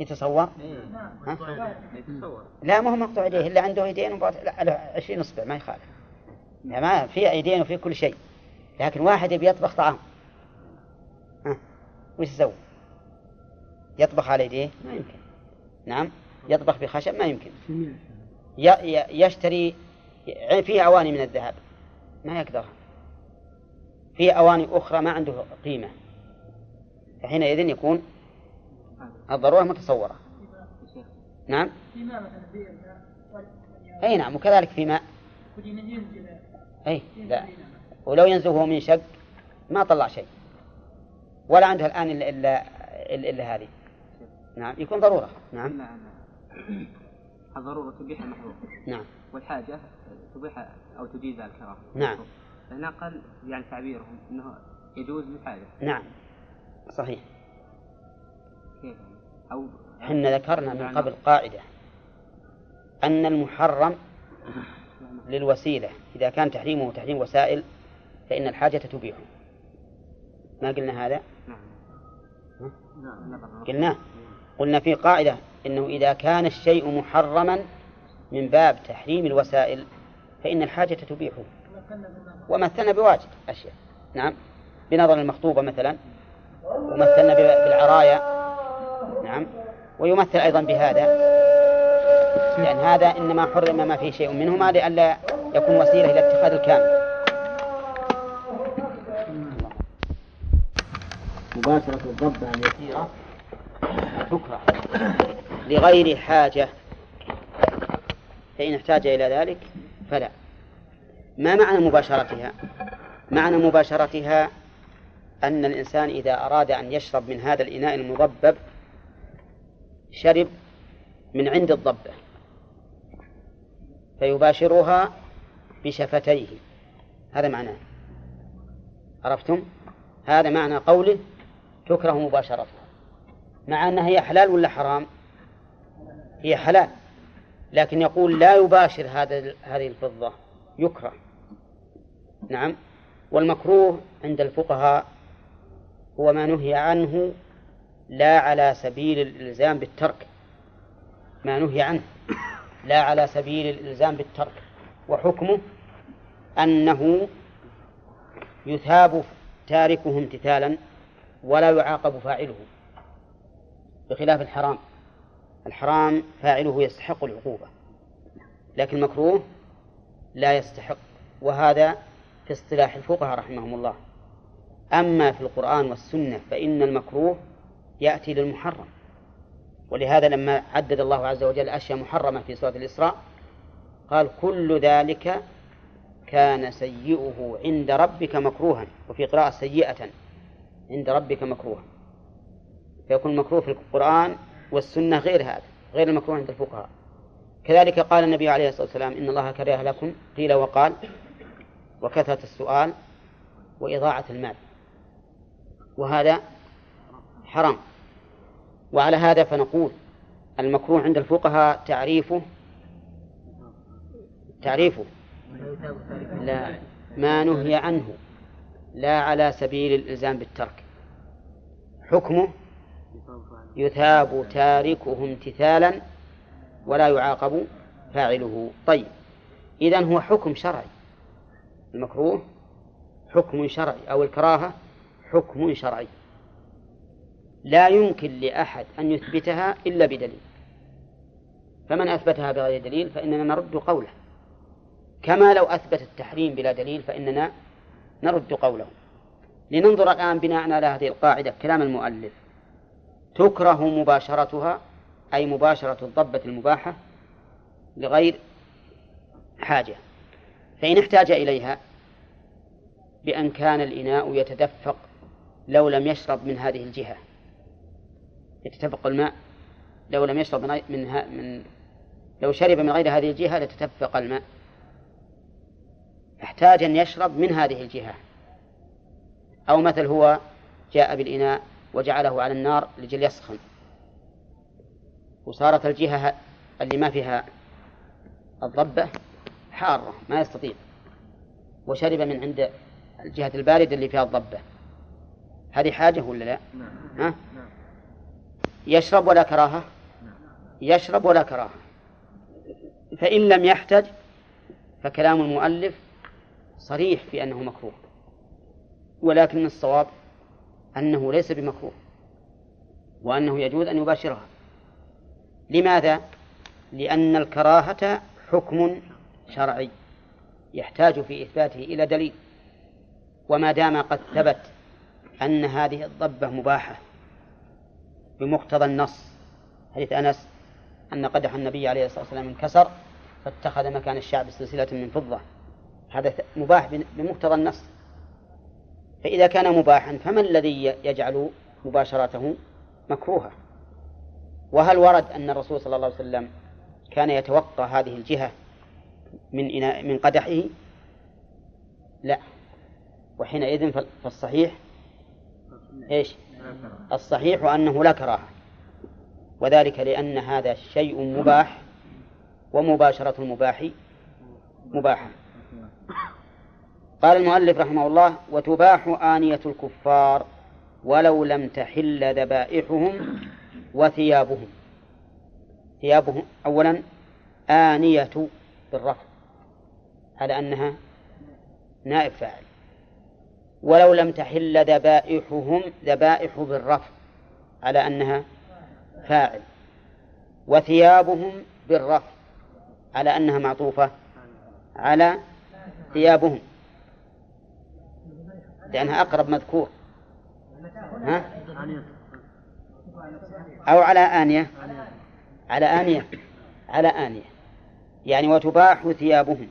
[SPEAKER 1] يتصور؟ ها؟ يتصور. لا ما هو مقطوع يديه إلا عنده يدين على عشرين إصبع ما يخالف. ما في يدين وفي كل شيء. لكن واحد يبي يطبخ طعام. ها؟ وش يسوي؟ يطبخ على يديه؟ ما يمكن. نعم. يطبخ بخشب؟ ما يمكن. يشتري فيه أواني من الذهب. ما يقدر في أواني أخرى ما عنده قيمة. فحينئذ يكون الضرورة متصورة. نعم. أي نعم. وكذلك في ماء. أي لا. ولو ينزله من شق ما طلع شيء. ولا عندها الآن إلا إلا إلا, إلا هذه. نعم يكون ضرورة. نعم.
[SPEAKER 2] نعم الضرورة تبيح المحظور
[SPEAKER 1] نعم.
[SPEAKER 2] والحاجة تبيح أو تجيز الكراهة
[SPEAKER 1] نعم.
[SPEAKER 2] هنا قال يعني تعبيرهم أنه يجوز للحاجة
[SPEAKER 1] نعم. صحيح.
[SPEAKER 2] كيف؟ أو
[SPEAKER 1] إحنا ذكرنا من قبل قاعدة أن المحرم للوسيلة. إذا كان تحريمه تحريم وسائل فإن الحاجة تبيحه. ما قلنا هذا؟ قلنا؟ قلنا في قاعدة أنه إذا كان الشيء محرما من باب تحريم الوسائل فإن الحاجة تبيحه. ومثلنا بواجد أشياء. نعم. بنظر المخطوبة مثلا. ومثلنا بالعرايا. نعم. ويمثل أيضا بهذا. لأن هذا إنما حرم ما فيه شيء منهما لئلا يكون وسيلة إلى اتخاذ الكامل. مباشرة الضبة اليسيرة تكره لغير حاجة. فإن احتاج إلى ذلك فلا. ما معنى مباشرتها؟ معنى مباشرتها أن الإنسان إذا أراد أن يشرب من هذا الإناء المضبب شرب من عند الضبة. فيباشرها بشفتيه. هذا معناه. عرفتم؟ هذا معنى قوله تكره مباشرتها. مع أنها هي حلال ولا حرام؟ هي حلال. لكن يقول لا يباشر هذا هذه الفضة. يكره. نعم. والمكروه عند الفقهاء هو ما نهي عنه لا على سبيل الإلزام بالترك. ما نهي عنه. لا على سبيل الإلزام بالترك وحكمه أنه يثاب تاركه امتثالا ولا يعاقب فاعله بخلاف الحرام. الحرام فاعله يستحق العقوبة لكن المكروه لا يستحق وهذا في اصطلاح الفقهاء رحمهم الله. أما في القرآن والسنة فإن المكروه يأتي للمحرم. ولهذا لما عدد الله عز وجل أشياء محرمة في سورة الإسراء قال كل ذلك كان سيئه عند ربك مكروها وفي قراءة سيئة عند ربك مكروها. فيكون المكروه في القرآن والسنة غير هذا غير المكروه عند الفقهاء. كذلك قال النبي عليه الصلاة والسلام إن الله كره لكم قيل وقال وكثرة السؤال وإضاعة المال. وهذا حرام. وعلى هذا فنقول المكروه عند الفقهاء تعريفه تعريفه. لا ما نهي عنه. لا على سبيل الإلزام بالترك. حكمه يثاب تاركه امتثالا ولا يعاقب فاعله. طيب إذن هو حكم شرعي. المكروه حكم شرعي أو الكراهة حكم شرعي. لا يمكن لأحد أن يثبتها إلا بدليل. فمن أثبتها بغير دليل فإننا نرد قوله. كما لو أثبت التحريم بلا دليل فإننا نرد قوله. لننظر الآن بناء على هذه القاعدة كلام المؤلف. تكره مباشرتها أي مباشرة الضبة المباحة لغير حاجة. فإن احتاج إليها بأن كان الإناء يتدفق لو لم يشرب من هذه الجهة. يتدفق الماء لو لم يشرب من, من, من لو شرب من غير هذه الجهة لتدفق الماء احتاج أن يشرب من هذه الجهة أو مثل هو جاء بالإناء وجعله على النار لجل يسخن وصارت الجهة اللي ما فيها الضبة حارة ما يستطيع وشرب من عند الجهة الباردة اللي فيها الضبة هذه حاجة ولا لا؟ نعم. ها؟ يشرب ولا كراهة؟ يشرب ولا كراهة فإن لم يحتج فكلام المؤلف صريح في أنه مكروه ولكن الصواب أنه ليس بمكروه وأنه يجوز أن يباشرها لماذا؟ لأن الكراهة حكم شرعي يحتاج في إثباته إلى دليل وما دام قد ثبت أن هذه الضبة مباحة بمقتضى النص. حديث أنس أن قدح النبي عليه الصلاة والسلام انكسر فاتخذ مكان الشعب سلسلة من فضة. هذا مباح بمقتضى النص. فإذا كان مباحا فما الذي يجعل مباشرته مكروهة؟ وهل ورد أن الرسول صلى الله عليه وسلم كان يتوقع هذه الجهة من إناء من قدحه؟ لا. وحينئذ فالصحيح إيش؟ الصحيح أنه لا كراهة. وذلك لأن هذا شيء مباح ومباشرة المباح مباحة قال المؤلف رحمه الله وتباح آنية الكفار ولو لم تحل ذبائحهم وثيابهم. ثيابهم أولا آنية بالرفع على أنها نائب فاعل. ولو لم تحل ذبائحهم ذبائح بالرفع على أنها فاعل. وثيابهم بالرفع على أنها معطوفة على ثيابهم. لأنها أقرب مذكور. ها؟ أو على آنية. على آنية. على آنية. يعني وتباح ثيابهم.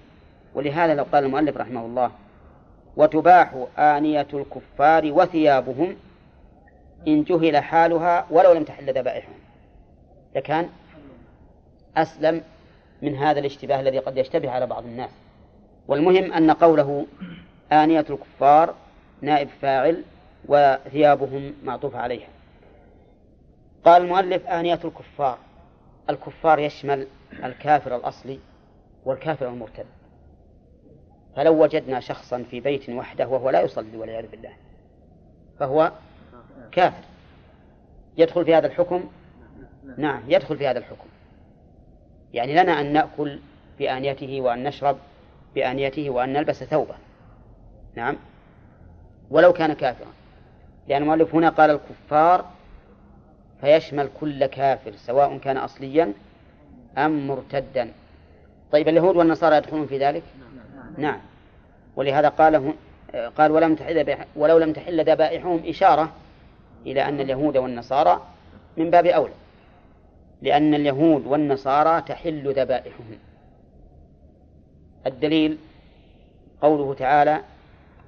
[SPEAKER 1] ولهذا لو قال المؤلف رحمه الله وتباح آنية الكفار وثيابهم إن جهل حالها ولو لم تحل ذبائحهم. لكان أسلم من هذا الاشتباه الذي قد يشتبه على بعض الناس. والمهم أن قوله آنية الكفار نائب فاعل وثيابهم معطوف عليها. قال المؤلف آنية الكفار. الكفار يشمل الكافر الأصلي والكافر المرتد. فلو وجدنا شخصا في بيت وحده وهو لا يصلي والعياذ بالله فهو كافر. يدخل في هذا الحكم؟ نعم يدخل في هذا الحكم. يعني لنا أن نأكل بآنيته وأن نشرب بآنيته وأن نلبس ثوبه. نعم. ولو كان كافرا. لأن المؤلف هنا قال الكفار فيشمل كل كافر سواء كان أصليا أم مرتدا. طيب اليهود والنصارى يدخلون في ذلك؟ نعم ولهذا قال قال ولم تحل ولو لم تحل ذبائحهم إشارة إلى أن اليهود والنصارى من باب أولى. لأن اليهود والنصارى تحل ذبائحهم. الدليل قوله تعالى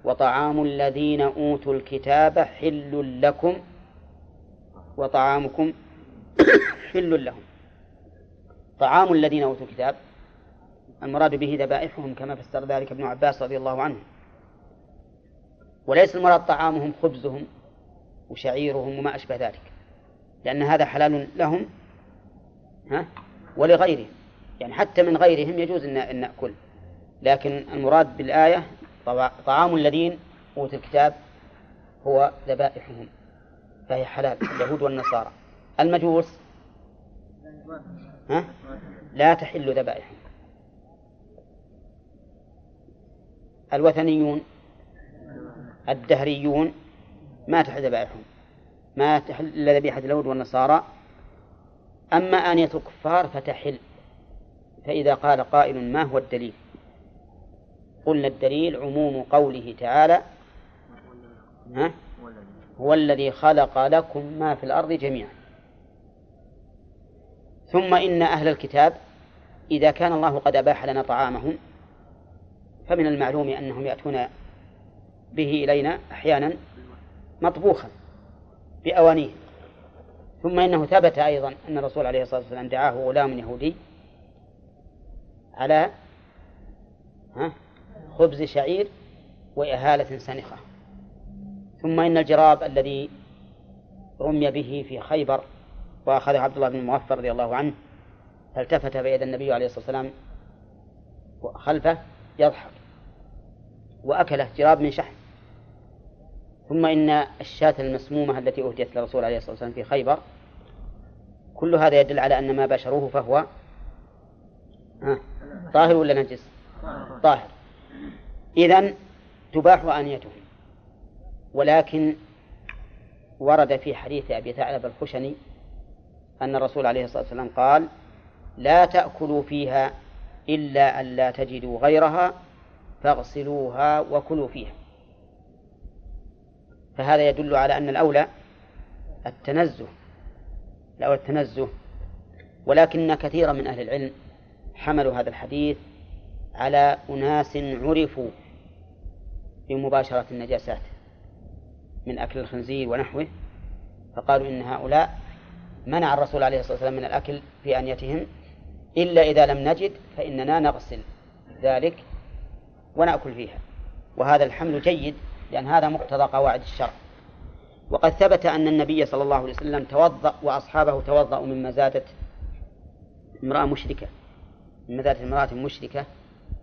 [SPEAKER 1] وطعام الذين أوتوا الكتاب حل لكم وطعامكم حل لهم. طعام الذين أوتوا الكتاب المراد به ذبائحهم كما فسر ذلك ابن عباس رضي الله عنه. وليس المراد طعامهم خبزهم وشعيرهم وما أشبه ذلك. لأن هذا حلال لهم ها؟ ولغيرهم. يعني حتى من غيرهم يجوز أن نأكل. لكن المراد بالآية طعام الذين أوتوا الكتاب هو ذبائحهم. فهي حلال. اليهود والنصارى. المجوس ها؟ لا تحل ذبائحهم. الوثنيون الدهريون ما تحل ذبائحهم ما تحل إلا ذبيحة اليهود والنصارى. أما آنية الكفار فتحل. فإذا قال قائل ما هو الدليل؟ قلنا الدليل عموم قوله تعالى ها؟ هو الذي خلق لكم ما في الأرض جميعا. ثم إن أهل الكتاب إذا كان الله قد أباح لنا طعامهم فمن المعلوم أنهم يأتون به إلينا أحيانا مطبوخا بأوانيه. ثم إنه ثبت أيضا أن الرسول عليه الصلاة والسلام دعاه غلام يهودي على خبز شعير وإهالة سنخة. ثم إن الجراب الذي رمي به في خيبر وأخذه عبد الله بن المغفر رضي الله عنه فالتفت فإذا النبي عليه الصلاة والسلام خلفه يضحك. وأكله جراب من شحم. ثم إن الشاة المسمومة التي أهديت للرسول عليه الصلاة والسلام في خيبر كل هذا يدل على أن ما بشروه فهو طاهر ولا نجس؟ طاهر. إذن تباح آنيتهم ولكن ورد في حديث أبي ثعلب الخشني أن الرسول عليه الصلاة والسلام قال لا تأكلوا فيها إلا أن لا تجدوا غيرها فاغسلوها وكلوا فيها. فهذا يدل على أن الأولى التنزه الأولى التنزه. ولكن كثيرا من أهل العلم حملوا هذا الحديث على أناس عرفوا بمباشرة النجاسات من أكل الخنزير ونحوه فقالوا إن هؤلاء منع الرسول عليه الصلاة والسلام من الأكل في أنيتهم إلا إذا لم نجد فإننا نغسل ذلك ونأكل فيها. وهذا الحمل جيد لأن هذا مقتضى قواعد الشرع. وقد ثبت أن النبي صلى الله عليه وسلم توضأ وأصحابه توضأوا من مزادة امرأة مشركة من مزادة امرأة مشركة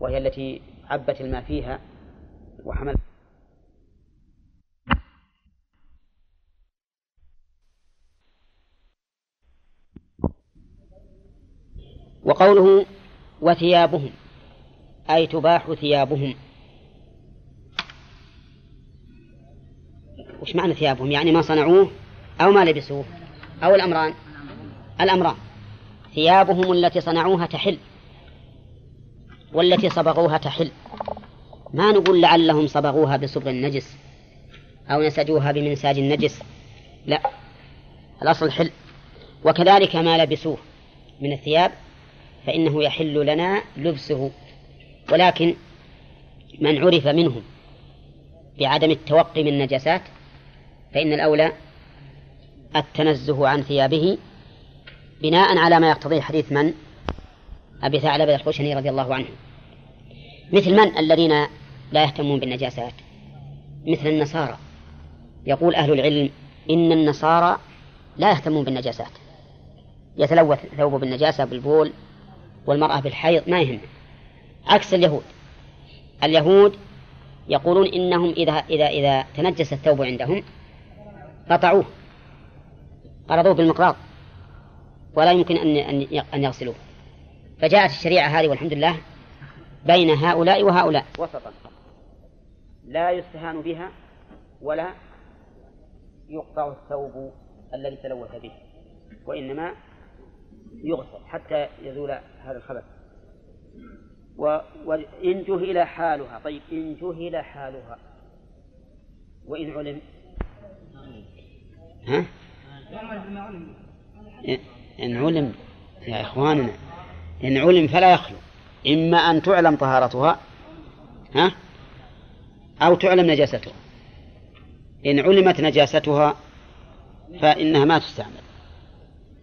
[SPEAKER 1] وهي التي عبت الماء فيها وحمل. وقوله وثيابهم. أي تباح ثيابهم. وش معنى ثيابهم؟ يعني ما صنعوه أو ما لبسوه أو الأمران. الأمران. ثيابهم التي صنعوها تحل. والتي صبغوها تحل. ما نقول لعلهم صبغوها بصبغ النجس أو نسجوها بمنساج النجس. لا. الأصل حل. وكذلك ما لبسوه من الثياب فإنه يحل لنا لبسه. ولكن من عرف منهم بعدم التوقي من النجاسات فإن الأولى التنزه عن ثيابه بناء على ما يقتضيه حديث من أبي ثعلبة الخشني رضي الله عنه. مثل من الذين لا يهتمون بالنجاسات؟ مثل النصارى. يقول أهل العلم إن النصارى لا يهتمون بالنجاسات. يتلوث ثوبه بالنجاسة بالبول والمرأة بالحيض ما يهم عكس اليهود. اليهود يقولون إنهم إذا إذا إذا تنجس الثوب عندهم قطعوه قرضوه بالمقراض ولا يمكن أن أن يغسلوه. فجاءت الشريعة هذه والحمد لله بين هؤلاء وهؤلاء. وسطا. لا يستهان بها ولا يقطع الثوب الذي تلوث به وإنما يغسل حتى يزول هذا الخبث. وإن جهل حالها. طيب إن جهل حالها. وإن علم. ها؟ إن علم يا إخواننا إن علم فلا يخلو. إما أن تعلم طهارتها ها؟ أو تعلم نجاستها. إن علمت نجاستها فإنها ما تستعمل.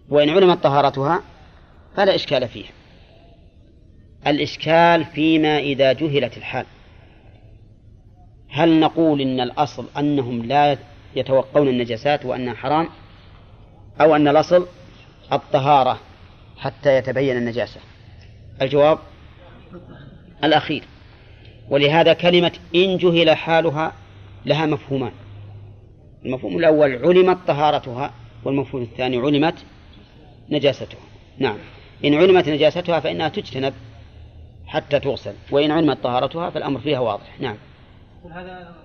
[SPEAKER 1] وإن علمت طهارتها فلا إشكال فيها. الإشكال فيما إذا جهلت الحال. هل نقول إن الأصل أنهم لا يتوقون النجاسات وأنها حرام؟ أو أن الأصل الطهارة حتى يتبين النجاسة؟ الجواب الأخير. ولهذا كلمة إن جهل حالها لها مفهومان. المفهوم الأول علمت طهارتها والمفهوم الثاني علمت نجاستها. نعم. إن علمت نجاستها فإنها تجتنب حتى تغسل. وإن علمت طهارتها فالأمر فيها واضح. نعم.
[SPEAKER 2] هذا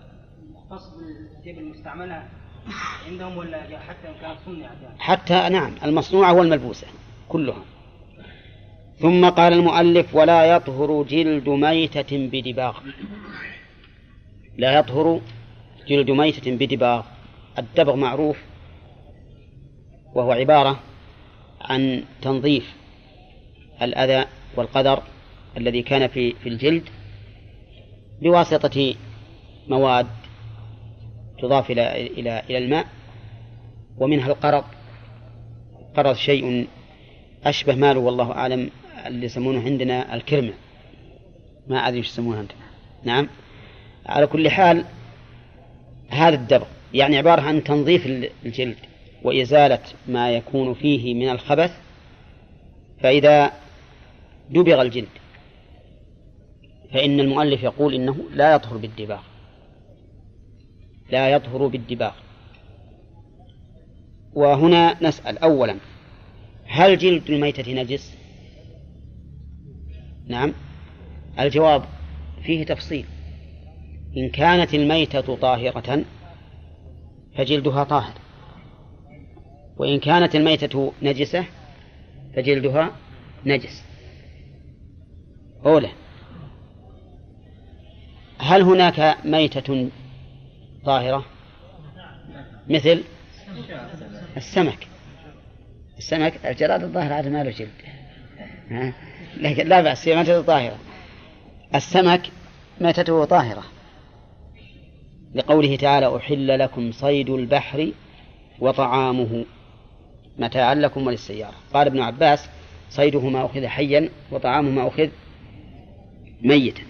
[SPEAKER 2] مختص بالثياب المستعملة عندهم ولا حتى إن كانت صنعت يعني؟
[SPEAKER 1] حتى نعم المصنوعة والملبوسة كلها. ثم قال المؤلف ولا يطهر جلد ميتة بدباغ. لا يطهر جلد ميتة بدباغ. الدبغ معروف وهو عبارة عن تنظيف الأذى والقدر الذي كان في في الجلد بواسطة مواد تضاف إلى إلى إلى الماء ومنها القرض. القرض شيء أشبه ماله والله أعلم اللي يسمونه عندنا الكرمة. ما أدري إيش يسمونه عندنا نعم. على كل حال هذا الدبغ يعني عبارة عن تنظيف الجلد وإزالة ما يكون فيه من الخبث فإذا دبغ الجلد فإن المؤلف يقول إنه لا يطهر بالدباغ. لا يطهر بالدباغ. وهنا نسأل أولا هل جلد الميتة نجس؟ نعم. الجواب فيه تفصيل. إن كانت الميتة طاهرة فجلدها طاهر. وإن كانت الميتة نجسة فجلدها نجس. أولى هل هناك ميتة طاهرة؟ مثل السمك. السمك الجراد الظاهر هذا ما له جلد لكن لا بأس هي ميتته طاهرة. السمك ميتته طاهرة. لقوله تعالى أحل لكم صيد البحر وطعامه متاعا لكم وللسيارة. قال ابن عباس صيده ما أخذ حيا وطعامه ما أخذ ميتا.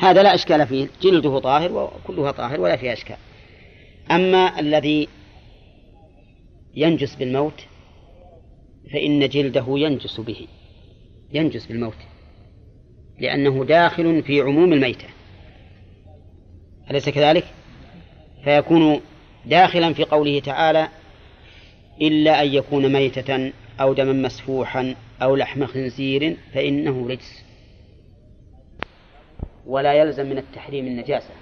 [SPEAKER 1] هذا لا إشكال فيه. جلده طاهر وكلها طاهر ولا فيها إشكال. أما الذي ينجس بالموت فإن جلده ينجس به. ينجس بالموت. لأنه داخل في عموم الميتة. أليس كذلك؟ فيكون داخلا في قوله تعالى إلا أن يكون ميتة أو دما مسفوحا أو لحم خنزير فإنه رجس. ولا يلزم من التحريم النجاسة.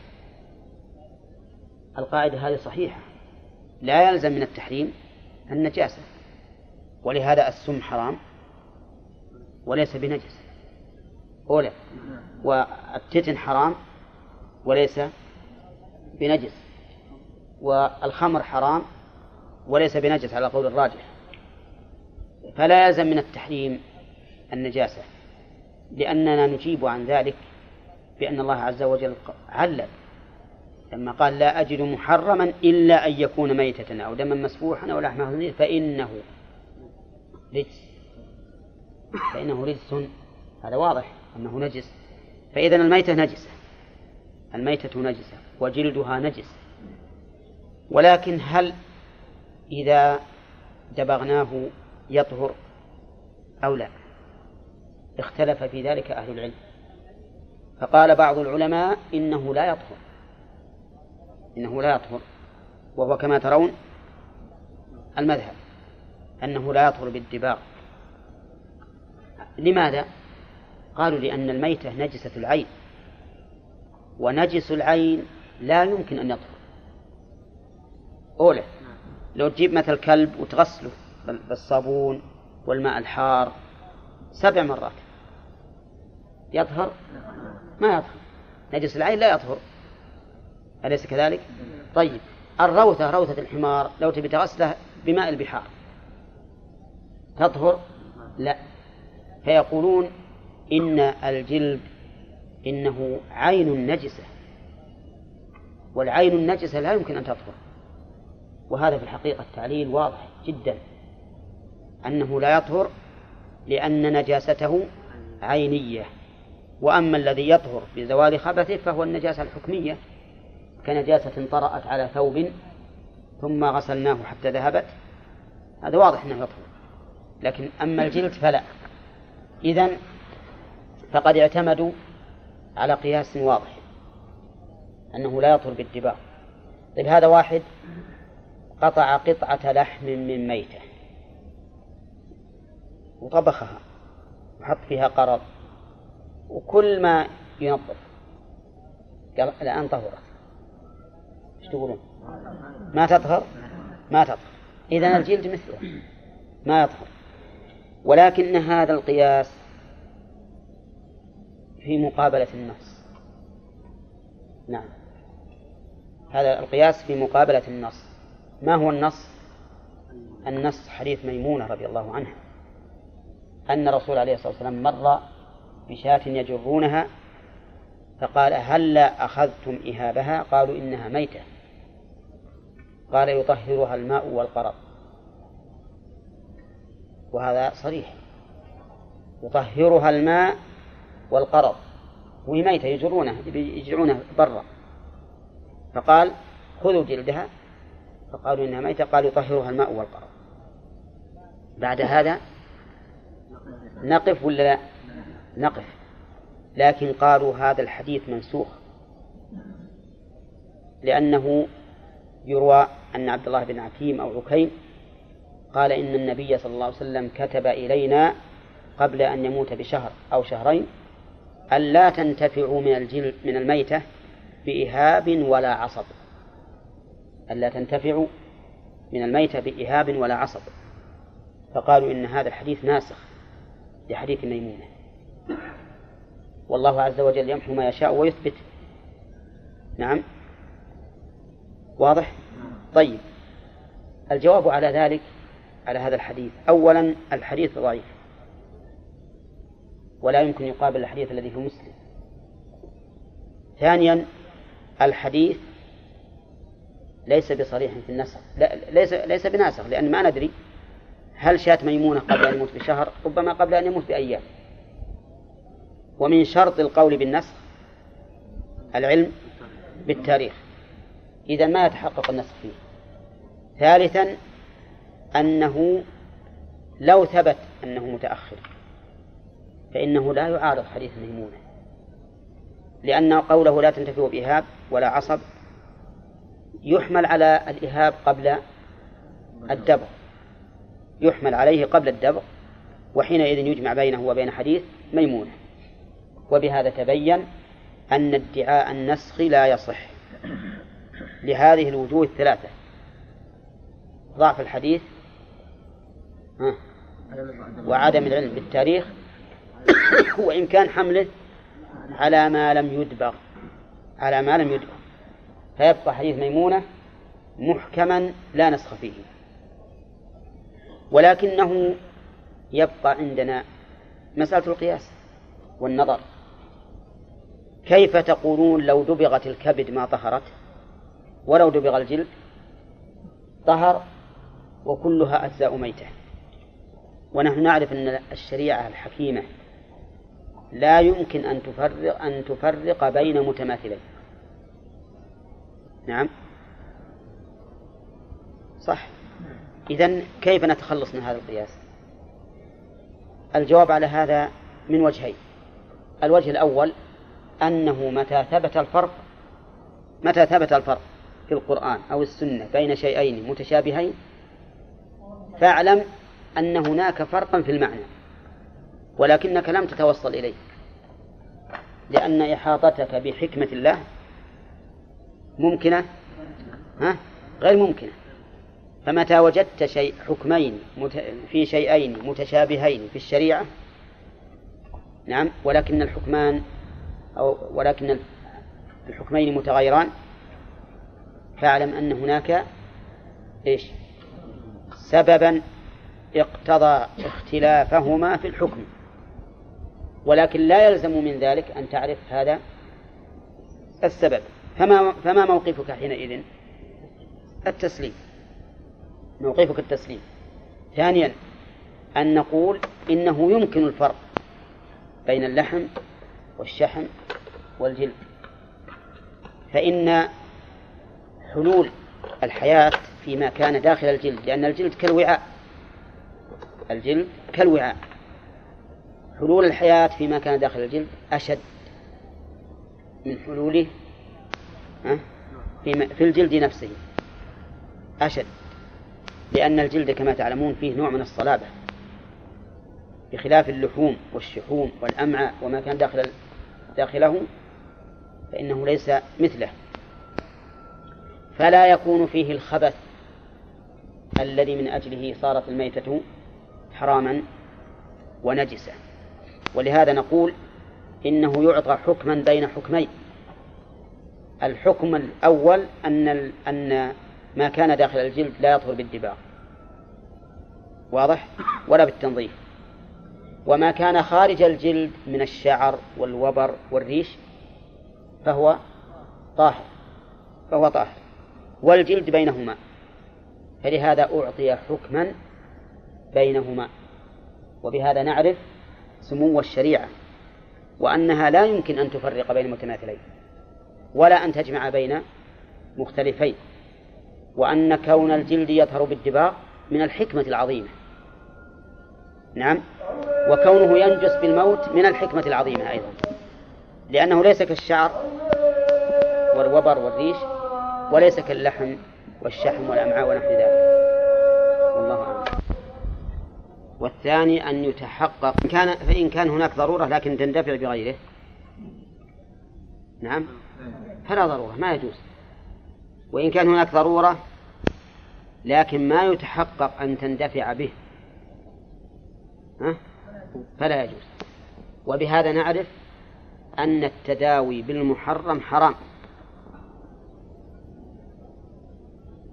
[SPEAKER 1] القاعدة هذه صحيحة. لا يلزم من التحريم النجاسة. ولهذا السم حرام وليس بنجس. أولى والتتن حرام وليس بنجس. والخمر حرام وليس بنجس على قول الراجح. فلا يلزم من التحريم النجاسة. لأننا نجيب عن ذلك بأن الله عز وجل علل لما قال لا أجد محرما إلا أن يكون ميتة أو دما مسفوحا أو لحم خنزير فإنه رجس. فإنه رجس. هذا واضح أنه نجس. فإذا الميتة نجسة. الميتة نجسة وجلدها نجس. ولكن هل إذا دبغناه يطهر أو لا؟ اختلف في ذلك أهل العلم. فقال بعض العلماء إنه لا يطهر. إنه لا يطهر. وهو كما ترون المذهب. أنه لا يطهر بالدباغ. لماذا؟ قالوا لأن الميتة نجسة العين. ونجس العين لا يمكن أن يطهر. أولى لو تجيب مثل كلب وتغسله بالصابون والماء الحار سبع مرات. يطهر ما يطهر نجس العين لا يطهر أليس كذلك؟ طيب. الروثة روثة الحمار لو تبي تغسله بماء البحار. تطهر؟ لا. فيقولون إن الجلد إنه عين نجسة. والعين النجسة لا يمكن أن تطهر وهذا في الحقيقة التعليل واضح جدا. أنه لا يطهر لأن نجاسته عينية. وأما الذي يطهر بزوال خبثه فهو النجاسة الحكمية كنجاسة طرأت على ثوب ثم غسلناه حتى ذهبت. هذا واضح أنه يطهر لكن أما الجلد فلا. إذن فقد اعتمدوا على قياس واضح أنه لا يطهر بالدباغ. طيب هذا واحد قطع قطعة لحم من ميتة وطبخها وحط فيها قرض. وكل ما ينظف. قال الآن طهرت إيش تقولون؟ ما تطهر؟ ما تطهر. إذا الجلد مثله. ما يطهر. ولكن هذا القياس في مقابلة النص نعم. هذا القياس في مقابلة النص. ما هو النص؟ النص حديث ميمونة رضي الله عنها. أن الرسول عليه الصلاة والسلام مر بشاة يجرونها فقال هلا أخذتم إهابها؟ قالوا إنها ميتة. قال يطهرها الماء والقرض. وهذا صريح. يطهرها الماء والقرض. وهي ميتة يجرونها يجرونها برا. فقال خذوا جلدها. فقالوا إنها ميتة قال يطهرها الماء والقرض. بعد هذا نقف ولا لا؟ نقف. لكن قالوا هذا الحديث منسوخ. لأنه يروى أن عبد الله بن عكيم أو عكيم قال إن النبي صلى الله عليه وسلم كتب إلينا قبل أن يموت بشهر أو شهرين ألا تنتفعوا من الجلد من الميتة بإهاب ولا عصب. ألا تنتفعوا من الميتة بإهاب ولا عصب. فقالوا إن هذا الحديث ناسخ لحديث ميمونة. والله عز وجل يمحو ما يشاء ويثبت. نعم. واضح؟ طيب. الجواب على ذلك على هذا الحديث. أولا الحديث ضعيف. ولا يمكن يقابل الحديث الذي في مسلم. ثانيا الحديث ليس بصريح في النسخ. لا ليس ليس بناسخ لأن ما ندري هل شاة ميمونة قبل أن يموت بشهر ربما قبل أن يموت بأيام. ومن شرط القول بالنسخ العلم بالتاريخ. إذا ما يتحقق النسخ فيه. ثالثا أنه لو ثبت أنه متأخر فإنه لا يعارض حديث ميمونة لأن قوله لا تنتفع بإهاب ولا عصب يحمل على الإهاب قبل الدبغ يحمل عليه قبل الدبغ وحينئذ يجمع بينه وبين حديث ميمونة. وبهذا تبين أن ادعاء النسخ لا يصح. لهذه الوجوه الثلاثة. ضعف الحديث وعدم العلم بالتاريخ وإمكان حمله على ما لم يدبغ على ما لم يدبغ فيبقى حديث ميمونة محكما لا نسخ فيه. ولكنه يبقى عندنا مسألة القياس والنظر. كيف تقولون لو دبغت الكبد ما طهرت؟ ولو دبغ الجلد طهر وكلها أجزاء ميتة. ونحن نعرف أن الشريعة الحكيمة لا يمكن أن تفرق أن تفرق بين متماثلين. نعم. صح. إذا كيف نتخلص من هذا القياس؟ الجواب على هذا من وجهين. الوجه الأول أنه متى ثبت الفرق متى ثبت الفرق في القرآن أو السنة بين شيئين متشابهين فاعلم أن هناك فرقا في المعنى ولكنك لم تتوصل إليه لأن إحاطتك بحكمة الله ممكنة ها؟ غير ممكنة فمتى وجدت شيء حكمين في شيئين متشابهين في الشريعة نعم ولكن الحكمان أو ولكن الحكمين متغيران فاعلم أن هناك إيش؟ سببا اقتضى اختلافهما في الحكم. ولكن لا يلزم من ذلك أن تعرف هذا السبب. فما فما موقفك حينئذ؟ التسليم. موقفك التسليم. ثانيا أن نقول إنه يمكن الفرق بين اللحم والشحم والجلد. فإن حلول الحياة فيما كان داخل الجلد لأن الجلد كالوعاء. الجلد كالوعاء. حلول الحياة فيما كان داخل الجلد أشد من حلوله في الجلد نفسه. أشد. لأن الجلد كما تعلمون فيه نوع من الصلابة. بخلاف اللحوم والشحوم والأمعاء وما كان داخل داخله فإنه ليس مثله. فلا يكون فيه الخبث الذي من أجله صارت الميتة حراما ونجسا. ولهذا نقول إنه يعطى حكما بين حكمين. الحكم الأول أن أن ما كان داخل الجلد لا يطهر بالدباغ. واضح؟ ولا بالتنظيف. وما كان خارج الجلد من الشعر والوبر والريش فهو طاهر فهو طاهر. والجلد بينهما فلهذا أعطي حكما بينهما. وبهذا نعرف سمو الشريعة وأنها لا يمكن أن تفرق بين متماثلين ولا أن تجمع بين مختلفين وأن كون الجلد يظهر بالدباغ من الحكمة العظيمة. نعم؟ وكونه ينجس بالموت من الحكمة العظيمة أيضا. لأنه ليس كالشعر والوبر والريش وليس كاللحم والشحم والأمعاء ونحو ذلك. والله أعلم. والثاني أن يتحقق. إن كان فإن كان هناك ضرورة لكن تندفع بغيره. نعم؟ فلا ضرورة ما يجوز. وإن كان هناك ضرورة لكن ما يتحقق أن تندفع به. ها؟ فلا يجوز. وبهذا نعرف أن التداوي بالمحرم حرام.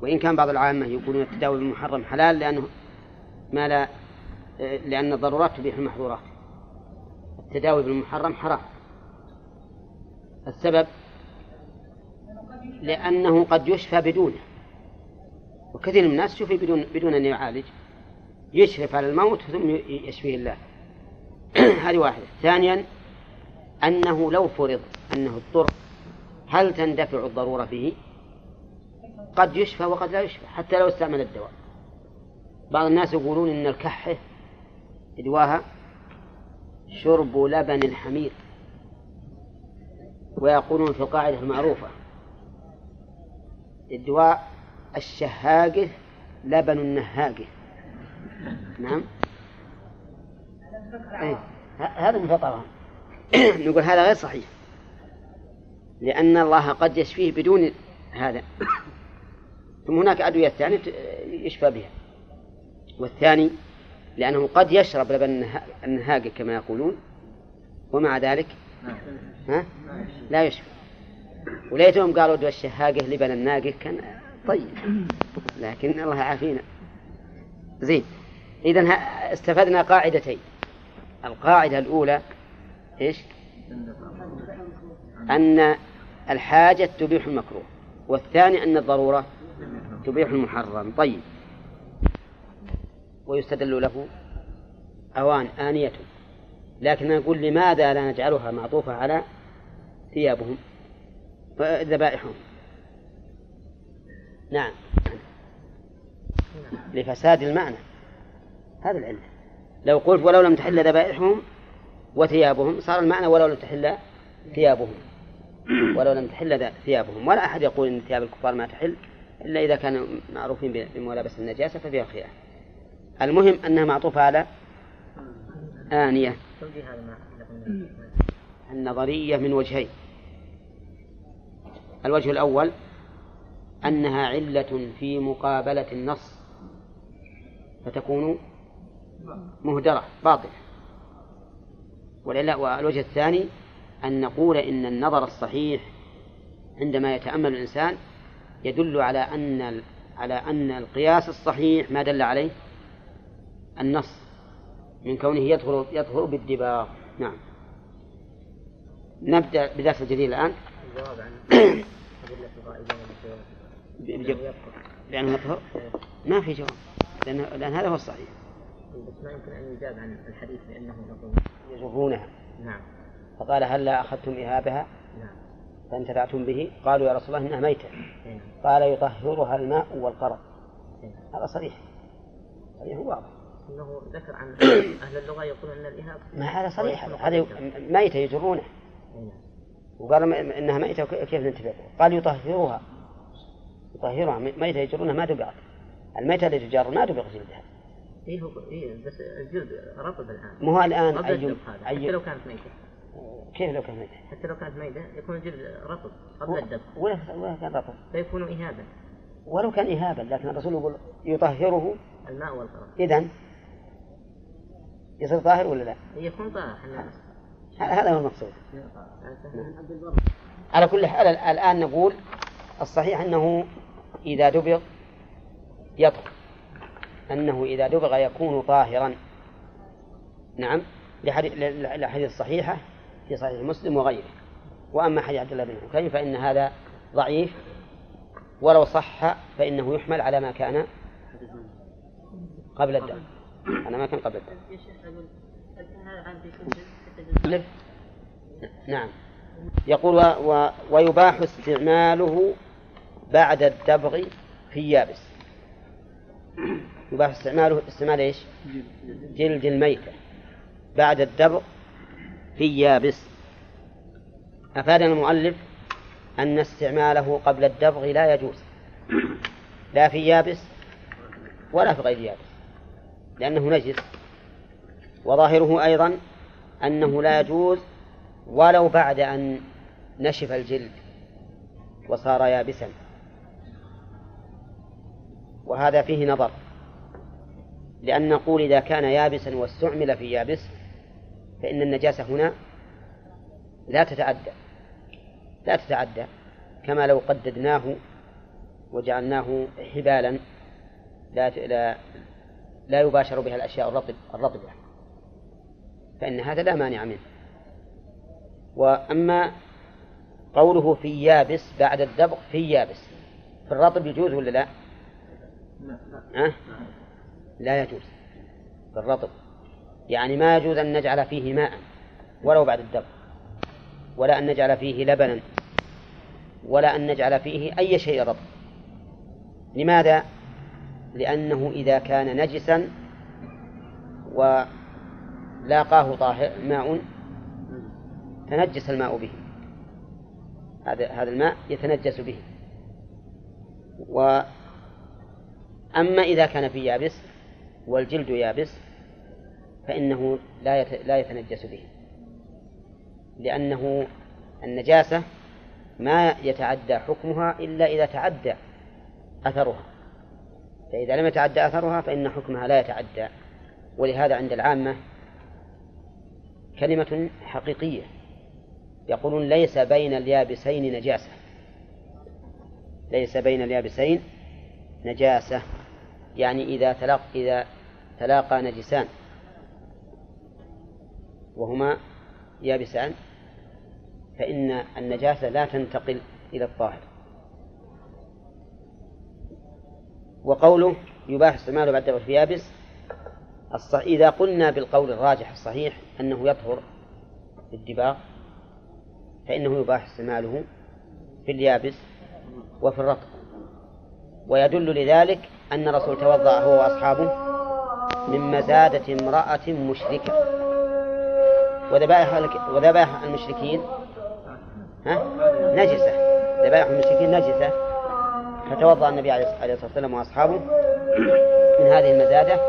[SPEAKER 1] وإن كان بعض العامة يقولون التداوي بالمحرم حلال لأنه ما لا لأن الضرورات تبيح المحظورات. التداوي بالمحرم حرام. السبب لأنه قد يشفى بدونه. وكثير من الناس يشفي بدون بدون أن يعالج. يشرف على الموت ثم يشفيه الله. هذه واحدة. ثانيا أنه لو فرض أنه اضطر هل تندفع الضرورة به قد يشفى وقد لا يشفى حتى لو استعمل الدواء. بعض الناس يقولون إن الكحة إدواها شرب لبن الحمير ويقولون في القاعدة المعروفة الدواء الشهاقة لبن النهاقة نعم. أيه. هذا من فطرهم نقول هذا غير صحيح. لأن الله قد يشفيه بدون هذا. ثم هناك أدوية ثانية يشفى بها. والثاني لأنه قد يشرب لبن النهاقة كما يقولون ومع ذلك ها؟ لا يشفى. وليتهم قالوا دوا الشهاقة لبن الناقة كان طيب. لكن الله عافينا. زين. إذا استفدنا قاعدتين. القاعدة الأولى إيش؟ أن الحاجة تبيح المكروه والثاني أن الضرورة تبيح المحرم. طيب. ويستدل له أوان آنية. لكن نقول لماذا لا نجعلها معطوفة على ثيابهم ذبائحهم نعم. لفساد المعنى. هذا العلة لو قلت ولو لم تحل ذبائحهم وثيابهم صار المعنى ولو لم تحل ثيابهم. ولو لم تحل ثيابهم. ولا أحد يقول إن ثياب الكفار ما تحل إلا إذا كانوا معروفين بملابس النجاسة ففيها خلاف المهم أنها معطوفة على آنية. النظرية من وجهين. الوجه الأول أنها علة في مقابلة النص فتكون مهدرة باطلة والوجه الثاني أن نقول إن النظر الصحيح عندما يتأمل الإنسان يدل على أن على أن القياس الصحيح ما دل عليه النص من كونه يظهر يظهر بالدباغ. نعم. نبدأ بدرس الجديد الآن. الجواب عن لأنه يطهر؟ ما في جواب لأن, لأن هذا هو الصحيح.
[SPEAKER 3] بس ما يمكن أن يجاب عن الحديث لأنه
[SPEAKER 1] يجرونها.
[SPEAKER 3] نعم.
[SPEAKER 1] فقال هل لا أخذتم إهابها
[SPEAKER 3] نعم.
[SPEAKER 1] فانتفعتم به. قالوا يا رسول الله إنها ميتة.
[SPEAKER 3] نعم.
[SPEAKER 1] قال يطهرها الماء والقرض
[SPEAKER 3] نعم.
[SPEAKER 1] هذا صريح. صريح واضح.
[SPEAKER 3] إنه ذكر عن أهل اللغة يقولون إن الاهاب
[SPEAKER 1] ما هذا صريح. هذا ميتة يجرونه.
[SPEAKER 3] نعم.
[SPEAKER 1] وقال إنها ميتة كيف ننتفع؟ قال يطهرها. يطهرها. ميتة يجرونها ما دبغت الميتة اللي تجار ما دبغ جلدها
[SPEAKER 3] هو إيه بس الجلد رطب الآن.
[SPEAKER 1] مو هو الآن
[SPEAKER 3] أي حتى لو كانت ميتة.
[SPEAKER 1] كيف لو كانت ميتة؟
[SPEAKER 3] حتى لو كانت ميتة يكون الجلد رطب قبل الدب
[SPEAKER 1] ولا ولا كان رطب.
[SPEAKER 3] فيكون اهابا
[SPEAKER 1] ولو كان اهابا لكن الرسول يقول يطهره.
[SPEAKER 3] الماء والقرار
[SPEAKER 1] اذا يصير طاهر ولا لا؟
[SPEAKER 3] يكون طاهر
[SPEAKER 1] هذا هو المقصود. على كل حال الآن نقول الصحيح أنه إذا دبغ يطهر. أنه إذا دبغ يكون طاهرا. نعم للأحاديث الصحيحة في صحيح مسلم وغيره. وأما حديث عبد الله بن حكيم فإن هذا ضعيف ولو صح فإنه يحمل على ما كان قبل الدم. على ما كان قبل الدم. نعم. يقول و... و... ويباح استعماله بعد الدبغ في يابس. يباح استعماله استعمال إيش؟ جلد الميتة. بعد الدبغ في يابس أفادنا المؤلف أن استعماله قبل الدبغ لا يجوز. لا في يابس ولا في غير يابس لأنه نجس. وظاهره أيضا أنه لا يجوز ولو بعد أن نشف الجلد وصار يابسا. وهذا فيه نظر. لأن نقول إذا كان يابسا واستعمل في يابس فإن النجاسة هنا لا تتعدى لا تتعدى كما لو قددناه وجعلناه حبالا لا لا لا يباشر بها الأشياء الرطب الرطبة فإن هذا لا مانع منه وأما قوله في يابس بعد الدبغ في يابس في الرطب يجوز ولا لا؟ لا, أه؟ لا يجوز في الرطب يعني ما يجوز أن نجعل فيه ماء ولو بعد الدبغ ولا أن نجعل فيه لبنا ولا أن نجعل فيه أي شيء رطب. لماذا؟ لأنه إذا كان نجسا ولاقاه طاهر ماء تنجس الماء به. هذا هذا الماء يتنجس به. وأما إذا كان في يابس والجلد يابس فإنه لا لا يتنجس به. لأنه النجاسة ما يتعدى حكمها إلا إذا تعدى أثرها. فإذا لم يتعدى أثرها فإن حكمها لا يتعدى. ولهذا عند العامة كلمة حقيقية. يقولون ليس بين اليابسين نجاسة. ليس بين اليابسين نجاسة. يعني إذا تلاق إذا تلاقى نجسان. وهما يابسان. فإن النجاسة لا تنتقل إلى الطاهر. وقوله يباح استعماله بعد في يابس. إذا قلنا بالقول الراجح الصحيح أنه يطهر الدباغ فإنه يباح استعماله في اليابس وفي الرطب. ويدل لذلك أن الرسول توضأ هو وأصحابه من مزادة امرأة مشركة. وذبائح وذبائح المشركين؟ ها؟ نجسة. ذبائح المشركين نجسة. فتوضأ النبي عليه الصلاة والسلام وأصحابه. من هذه المزادة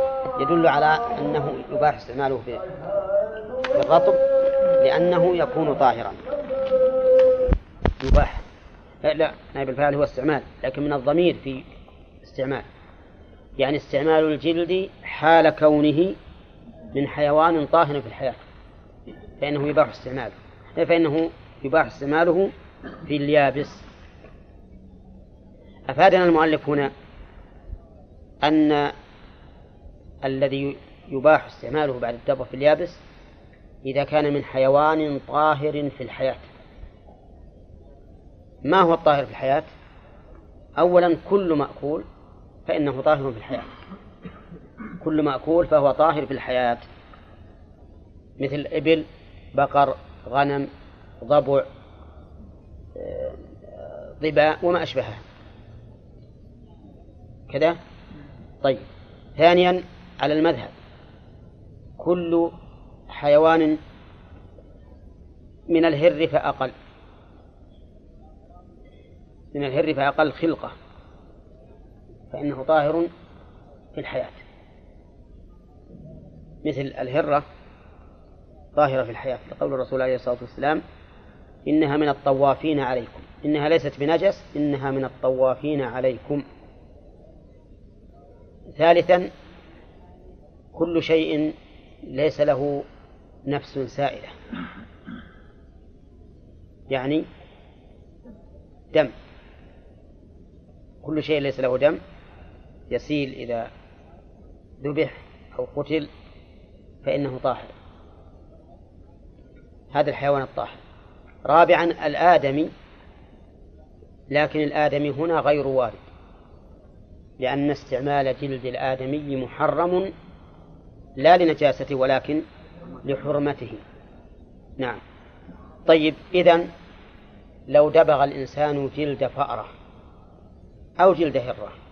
[SPEAKER 1] يدل على أنه يباح استعماله في الرطب لأنه يكون طاهرا. يباح. لا نائب الفاعل هو استعمال لكن من الضمير في استعمال. يعني استعمال الجلد حال كونه من حيوان طاهر في الحياة فإنه يباح استعماله. فإنه يباح استعماله في اليابس. أفادنا المؤلف هنا أن الذي يباح استعماله بعد الدبر في اليابس إذا كان من حيوان طاهر في الحياة. ما هو الطاهر في الحياة؟ أولا كل مأكول فإنه طاهر في الحياة. كل مأكول فهو طاهر في الحياة. مثل إبل بقر غنم ضبع ضباء وما أشبهه. كذا؟ طيب. ثانيا على المذهب. كل حيوان من الهر فأقل. من الهر فأقل خلقة. فإنه طاهر في الحياة. مثل الهرة طاهرة في الحياة لقول الرسول عليه الصلاة والسلام إنها من الطوافين عليكم. إنها ليست بنجس إنها من الطوافين عليكم. ثالثا كل شيء ليس له نفس سائلة. يعني دم. كل شيء ليس له دم. يسيل إذا ذبح أو قتل فإنه طاهر. هذا الحيوان الطاهر. رابعا الآدمي لكن الآدمي هنا غير وارد لأن استعمال جلد الآدمي محرم لا لنجاسته ولكن لحرمته. نعم. طيب إذن لو دبغ الإنسان جلد فأرة أو جلد هرة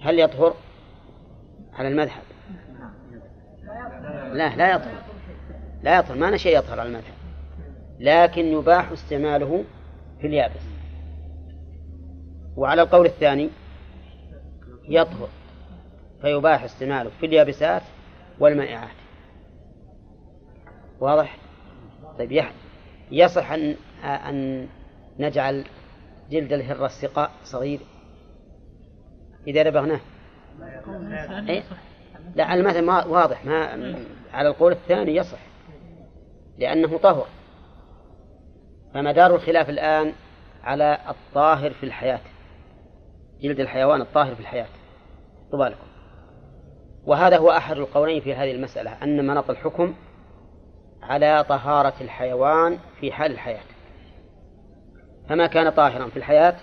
[SPEAKER 1] هل يطهر على المذهب؟ لا لا يطهر. لا يطهر. ما شيء يطهر على المذهب. لكن يباح استعماله في اليابس. وعلى القول الثاني يطهر. فيباح استعماله في اليابسات والمائعات. واضح؟ طيب يصح أن أن نجعل جلد الهرة السقاء صغير. إذا ربغناه إيه؟ لا المثل ما واضح ما على القول الثاني يصح لأنه طهر. فمدار الخلاف الآن على الطاهر في الحياة جلد الحيوان الطاهر في الحياة. طبالكم وهذا هو أحد القولين في هذه المسألة أن مناط الحكم على طهارة الحيوان في حال الحياة. فما كان طاهرا في الحياة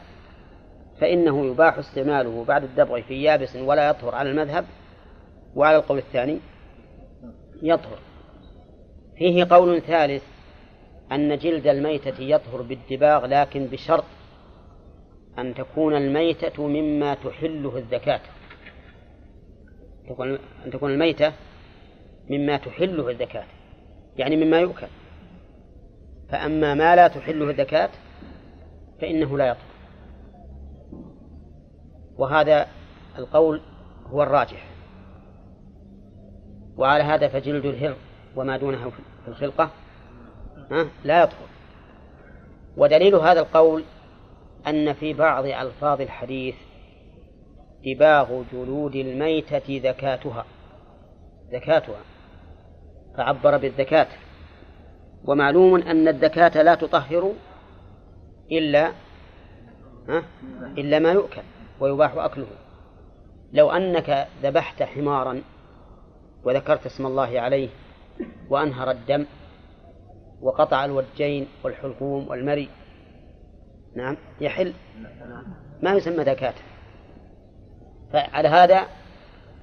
[SPEAKER 1] فإنه يباح استعماله بعد الدبغ في يابس ولا يطهر على المذهب. وعلى القول الثاني يطهر. فيه قول ثالث أن جلد الميتة يطهر بالدباغ لكن بشرط أن تكون الميتة مما تحله الزكاة. أن تكون الميتة مما تحله الزكاة يعني مما يؤكل. فأما ما لا تحله الزكاة فإنه لا يطهر. وهذا القول هو الراجح. وعلى هذا فجلد الهر وما دونه في الخلقة لا يطهر. ودليل هذا القول أن في بعض ألفاظ الحديث دباغ جلود الميتة زكاتها زكاتها فعبر بالزكاة. ومعلوم أن الزكاة لا تطهر إلا إلا ما يؤكل. ويباح أكله. لو أنك ذبحت حمارا وذكرت اسم الله عليه وأنهر الدم وقطع الوجين والحلقوم والمري نعم يحل. ما يسمى زكاة. فعلى هذا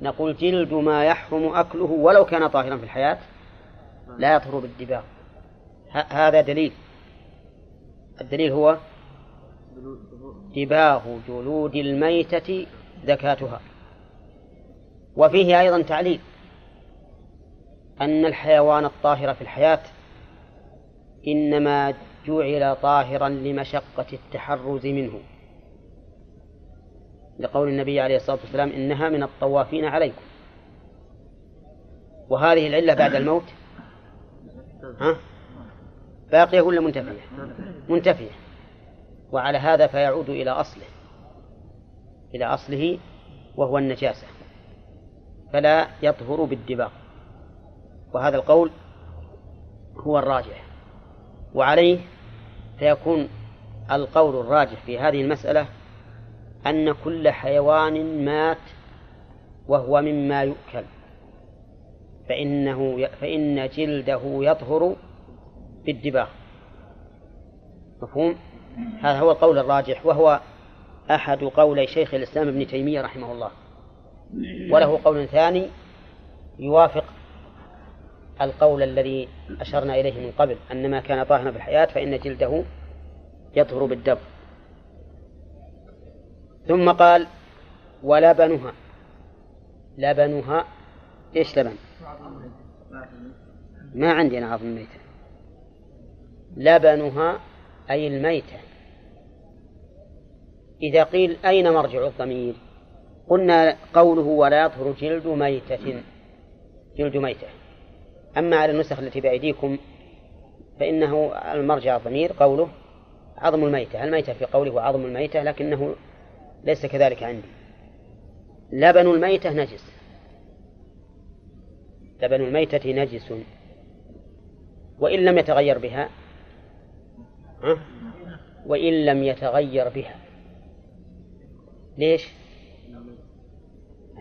[SPEAKER 1] نقول جلد ما يحرم أكله ولو كان طاهرا في الحياة لا يطهر بالدباغ. هذا دليل. الدليل هو دباغ جلود الميتة زكاتها. وفيه أيضا تعليل أن الحيوان الطاهر في الحياة إنما جعل طاهرا لمشقة التحرز منه. لقول النبي عليه الصلاة والسلام إنها من الطوافين عليكم. وهذه العلة بعد الموت؟ ها؟ باقية ولا منتفية؟ منتفية. وعلى هذا فيعود إلى أصله إلى أصله وهو النجاسة فلا يطهر بالدباغ وهذا القول هو الراجح وعليه فيكون القول الراجح في هذه المسألة أن كل حيوان مات وهو مما يؤكل فإنه فإن جلده يطهر بالدباغ مفهوم؟ هذا هو القول الراجح وهو أحد قولي شيخ الإسلام ابن تيمية رحمه الله. وله قول ثاني يوافق القول الذي أشرنا إليه من قبل أن ما كان طاهرا في الحياة فإن جلده يطهر بالدب ثم قال ولبنها. لبنها إيش لبن؟ ما عندي أنا عظم الميتة. لبنها أي الميتة. إذا قيل أين مرجع الضمير؟ قلنا قوله ولا يطهر جلد ميتة. جلد ميتة. أما على النسخ التي بأيديكم فإنه المرجع الضمير قوله عظم الميتة. الميتة في قوله عظم الميتة لكنه ليس كذلك عندي. لبن الميتة نجس. لبن الميتة نجس. وإن لم يتغير بها وإن لم يتغير بها. ليش؟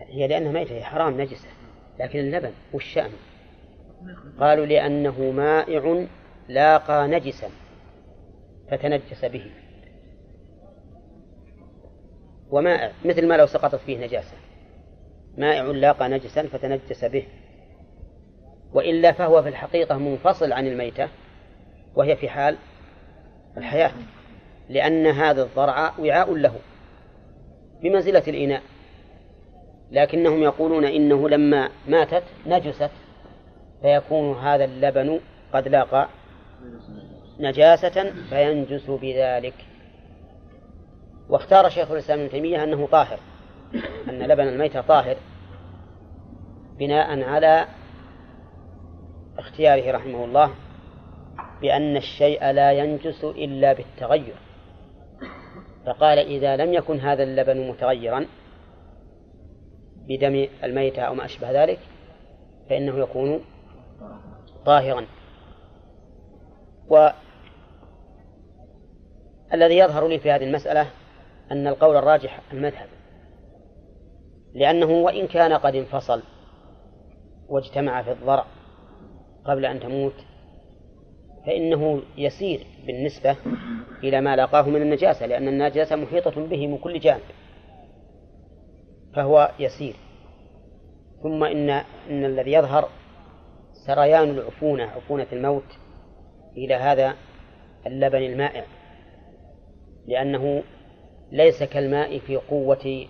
[SPEAKER 1] هي لأنها ميتة هي حرام نجسة لكن اللبن والشأن. قالوا لأنه مائع لاقى نجسا فتنجس به. ومائع مثل ما لو سقطت فيه نجاسة. مائع لاقى نجسا فتنجس به. وإلا فهو في الحقيقة منفصل عن الميتة وهي في حال الحياة لأن هذا الضرع وعاء له بمنزلة الإناء. لكنهم يقولون إنه لما ماتت نجست فيكون هذا اللبن قد لاقى نجاسة فينجس بذلك. واختار شيخ الإسلام ابن تيمية أنه طاهر أن لبن الميتة طاهر بناء على اختياره رحمه الله. بأن الشيء لا ينجس إلا بالتغير. فقال إذا لم يكن هذا اللبن متغيرا بدم الميتة أو ما أشبه ذلك فإنه يكون طاهرا. والذي يظهر لي في هذه المسألة أن القول الراجح المذهب لأنه وإن كان قد انفصل واجتمع في الضرع قبل أن تموت فإنه يسير بالنسبة إلى ما لاقاه من النجاسة لأن النجاسة محيطة به من كل جانب فهو يسير. ثم إن إن الذي يظهر سريان العفونة عفونة الموت إلى هذا اللبن المائع لأنه ليس كالماء في قوة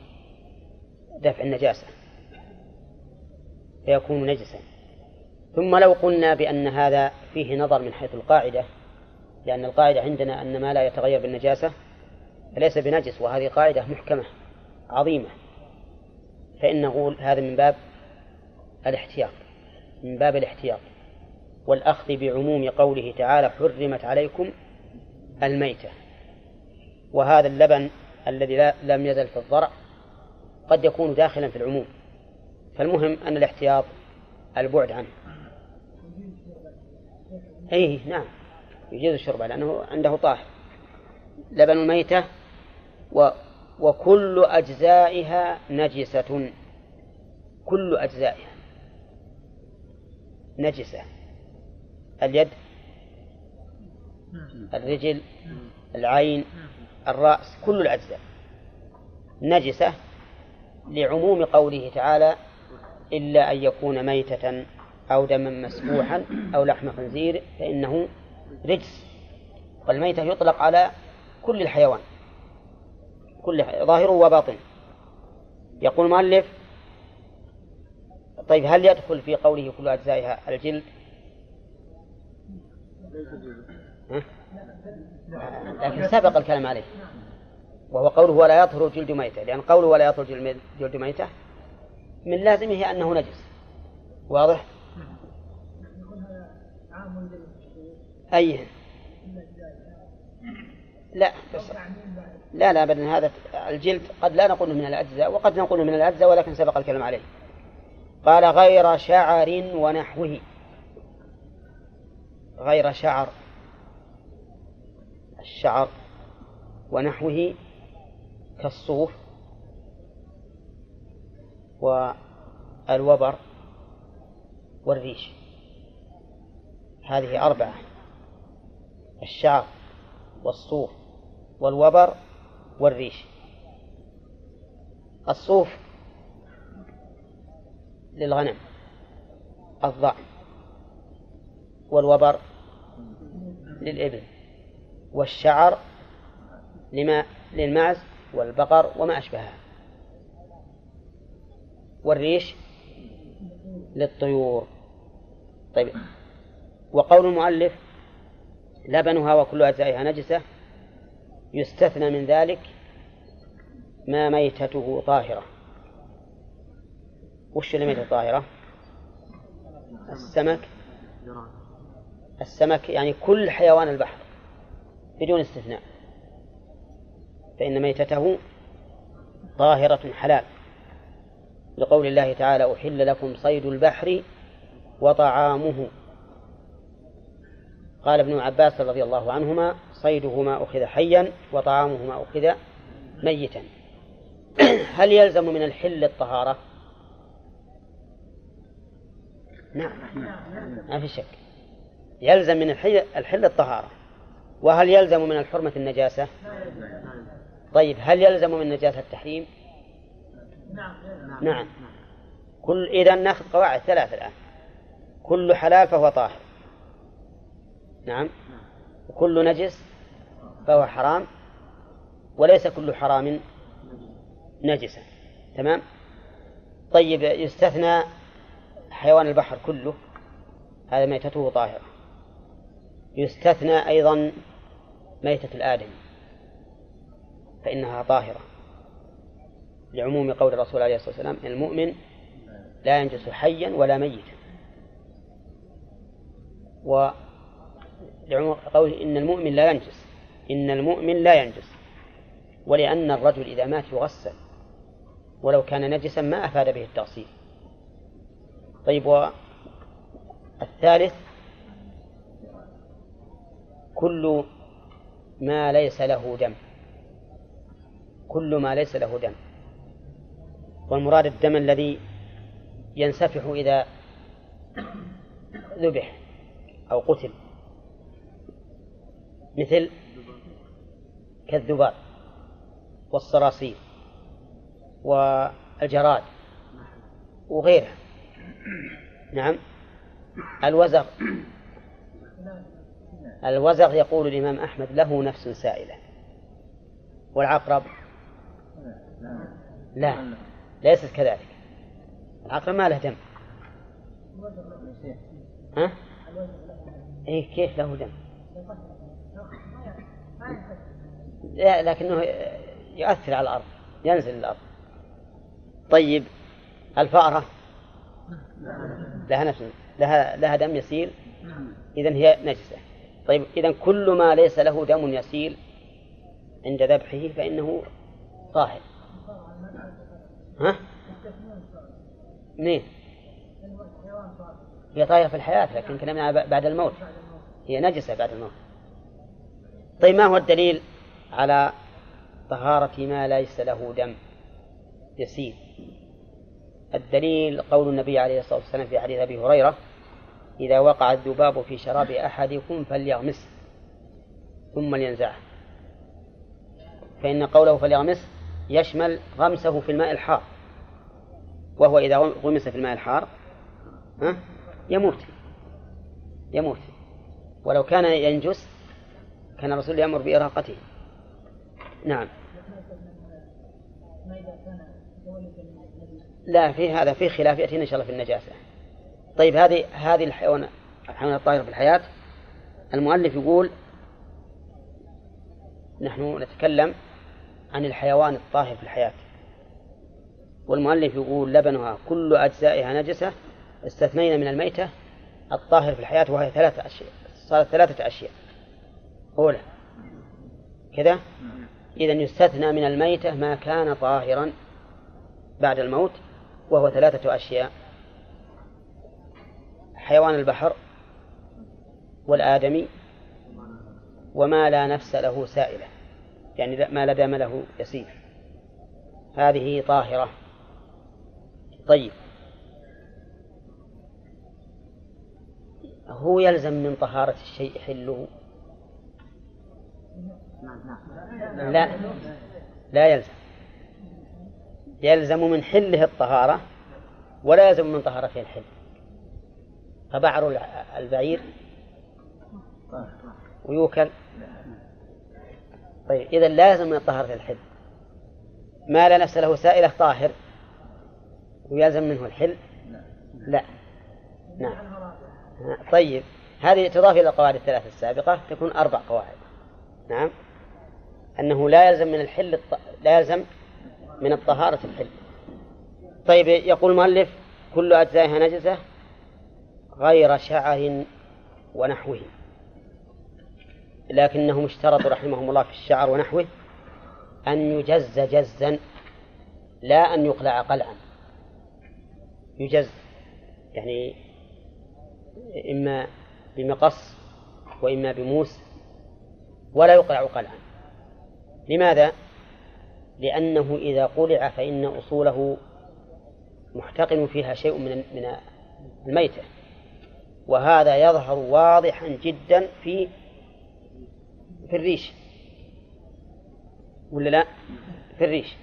[SPEAKER 1] دفع النجاسة فيكون نجسا. ثم لو قلنا بأن هذا فيه نظر من حيث القاعدة لأن القاعدة عندنا أن ما لا يتغير بالنجاسة فليس بنجس وهذه قاعدة محكمة عظيمة. فإن نقول هذا من باب الاحتياط من باب الاحتياط. والأخذ بعموم قوله تعالى حرمت عليكم الميتة وهذا اللبن الذي لم يزل في الضرع قد يكون داخلا في العموم. فالمهم أن الاحتياط البعد عنه. أي نعم. يجوز الشرب لأنه عنده طاهر. لبن الميتة و وكل أجزائها نجسة. كل أجزائها نجسة. اليد الرجل العين الرأس كل الأجزاء نجسة لعموم قوله تعالى إلا أن يكون ميتة. أو دما مسفوحا أو لحم خنزير فإنه رجس. والميتة يطلق على كل الحيوان. كل ظاهر وباطن. يقول المؤلف طيب هل يدخل في قوله كل أجزائها الجلد؟ لكن سبق الكلام عليه. وهو قوله ولا يطهر جلد ميتة. لأن قوله ولا يطهر جلد ميتة من لازمه أنه نجس. واضح؟ أي. لا. بس لا لا أبدا. هذا الجلد قد لا نقول من الأجزاء وقد نقول من الأجزاء ولكن سبق الكلام عليه. قال غير شعر ونحوه. غير شعر. الشعر ونحوه كالصوف والوبر والريش. هذه أربعة الشعر والصوف والوبر والريش. الصوف للغنم الضأن والوبر للإبل والشعر لما للمعز والبقر وما أشبهها. والريش للطيور. طيب وقول المؤلف لبنها وكل أجزائها نجسة يستثنى من ذلك ما ميتته طاهرة. وش الميتة طاهرة؟ السمك. السمك يعني كل حيوان البحر بدون استثناء فإن ميتته طاهرة حلال. لقول الله تعالى أحل لكم صيد البحر وطعامه. قال ابن عباس رضي الله عنهما صيده ما أخذ حيا وطعامه ما أخذ ميتا. هل يلزم من الحل الطهارة؟ نعم. ما في شك. يلزم من الحل, الطهارة. وهل يلزم من الحرمة النجاسة؟ طيب هل يلزم من النجاسة التحريم؟ نعم. نعم كل إذا ناخذ قواعد ثلاث الآن. كل حلال فهو طاهر. نعم. وكل نجس فهو حرام وليس كل حرام نجسا تمام؟ طيب يستثنى حيوان البحر كله هذا ميتته طاهرة. يستثنى أيضا ميتة الآدم فإنها طاهرة. لعموم قول الرسول عليه الصلاة والسلام المؤمن لا ينجس حيا ولا ميتا. قوله إن المؤمن لا ينجس. إن المؤمن لا ينجس. ولأن الرجل إذا مات يغسل. ولو كان نجسا ما أفاد به التغسيل. طيب والثالث كل ما ليس له دم. كل ما ليس له دم. والمراد الدم الذي ينسفح إذا ذبح أو قتل. مثل كالذباب والصراصير والجراد وغيرها. نعم. الوزغ. الوزغ يقول الإمام أحمد له نفس سائلة. والعقرب؟ لا. ليست كذلك. العقرب ما له دم. ها؟ إيه كيف له دم؟ لا لكنه يؤثر على الأرض ينزل الأرض طيب الفأرة؟ لها نفس لها لها دم يسيل؟ إذا هي نجسة. طيب إذا كل ما ليس له دم يسيل عند ذبحه فإنه طاهر. ها؟ منين؟ هي طاهرة في الحياة لكن كلامنا بعد الموت. هي نجسة بعد الموت. طيب ما هو الدليل؟ على طهارة ما ليس له دم. يسير. الدليل قول النبي عليه الصلاة والسلام في حديث أبي هريرة إذا وقع الذباب في شراب أحدكم فليغمسه ثم لينزعه. فإن قوله فليغمسه يشمل غمسه في الماء الحار. وهو إذا غمس في الماء الحار ها يموت. يموت. ولو كان ينجس كان الرسول يأمر بإراقته. نعم. لا في هذا في خلاف يأتينا إن شاء الله في النجاسة. طيب هذه هذه الحيوان الحيوان الطاهر في الحياة المؤلف يقول نحن نتكلم عن الحيوان الطاهر في الحياة. والمؤلف يقول لبنها كل أجزائها نجسة استثنينا من الميتة الطاهر في الحياة وهي ثلاثة أشياء صارت ثلاثة أشياء. أولى كذا؟ إذا يستثنى من الميتة ما كان طاهرا بعد الموت وهو ثلاثة أشياء حيوان البحر والآدمي وما لا نفس له سائلة يعني ما لا دام له يسير. هذه طاهرة. طيب. هو يلزم من طهارة الشيء حله؟ لا. لا يلزم. يلزم من حله الطهارة ولا يلزم من طهارته الحل فبعر البعير ويوكل. طيب إذا لازم من طهارة الحل ما لا نفس له سائلة طاهر ويلزم منه الحل؟ لا. نعم. طيب هذه تضاف إلى القواعد الثلاث السابقة تكون أربع قواعد. نعم. أنه لا يلزم من الحل الط... لا يلزم من الطهارة الحل. طيب يقول المؤلف كل أجزائها نجسة غير شعر ونحوه. لكنهم اشترطوا رحمهم الله في الشعر ونحوه أن يجز جزا لا أن يقلع قلعا. يجز يعني إما بمقص وإما بموس ولا يقلع قلعا. لماذا؟ لأنه إذا قلع فإن أصوله محتقن فيها شيء من من الميتة. وهذا يظهر واضحا جدا في في الريش. ولا لا؟ في الريش.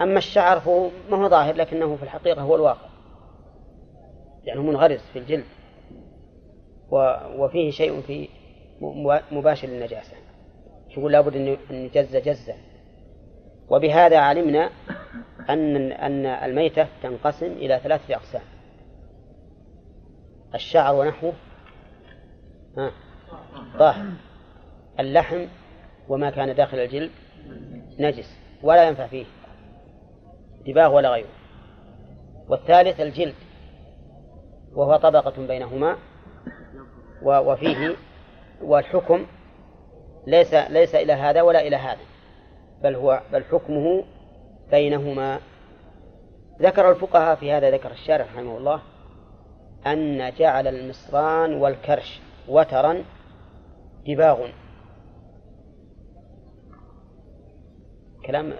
[SPEAKER 1] أما الشعر فهو ما هو ظاهر لكنه في الحقيقة هو الواقع. يعني منغرس في الجلد. وفيه شيء في مباشر للنجاسة. يقول لابد أن يجز جزا. وبهذا علمنا أن أن الميتة تنقسم إلى ثلاثة أقسام. الشعر ونحوه طاهر. اللحم وما كان داخل الجلد نجس ولا ينفع فيه. دباغ ولا غيره. والثالث الجلد وهو طبقة بينهما وفيه والحكم ليس ليس إلى هذا ولا إلى هذا. بل هو بل حكمه بينهما. ذكر الفقهاء في هذا ذكر الشارع رحمه الله أن جعل المصران والكرش وترا دباغ. كلام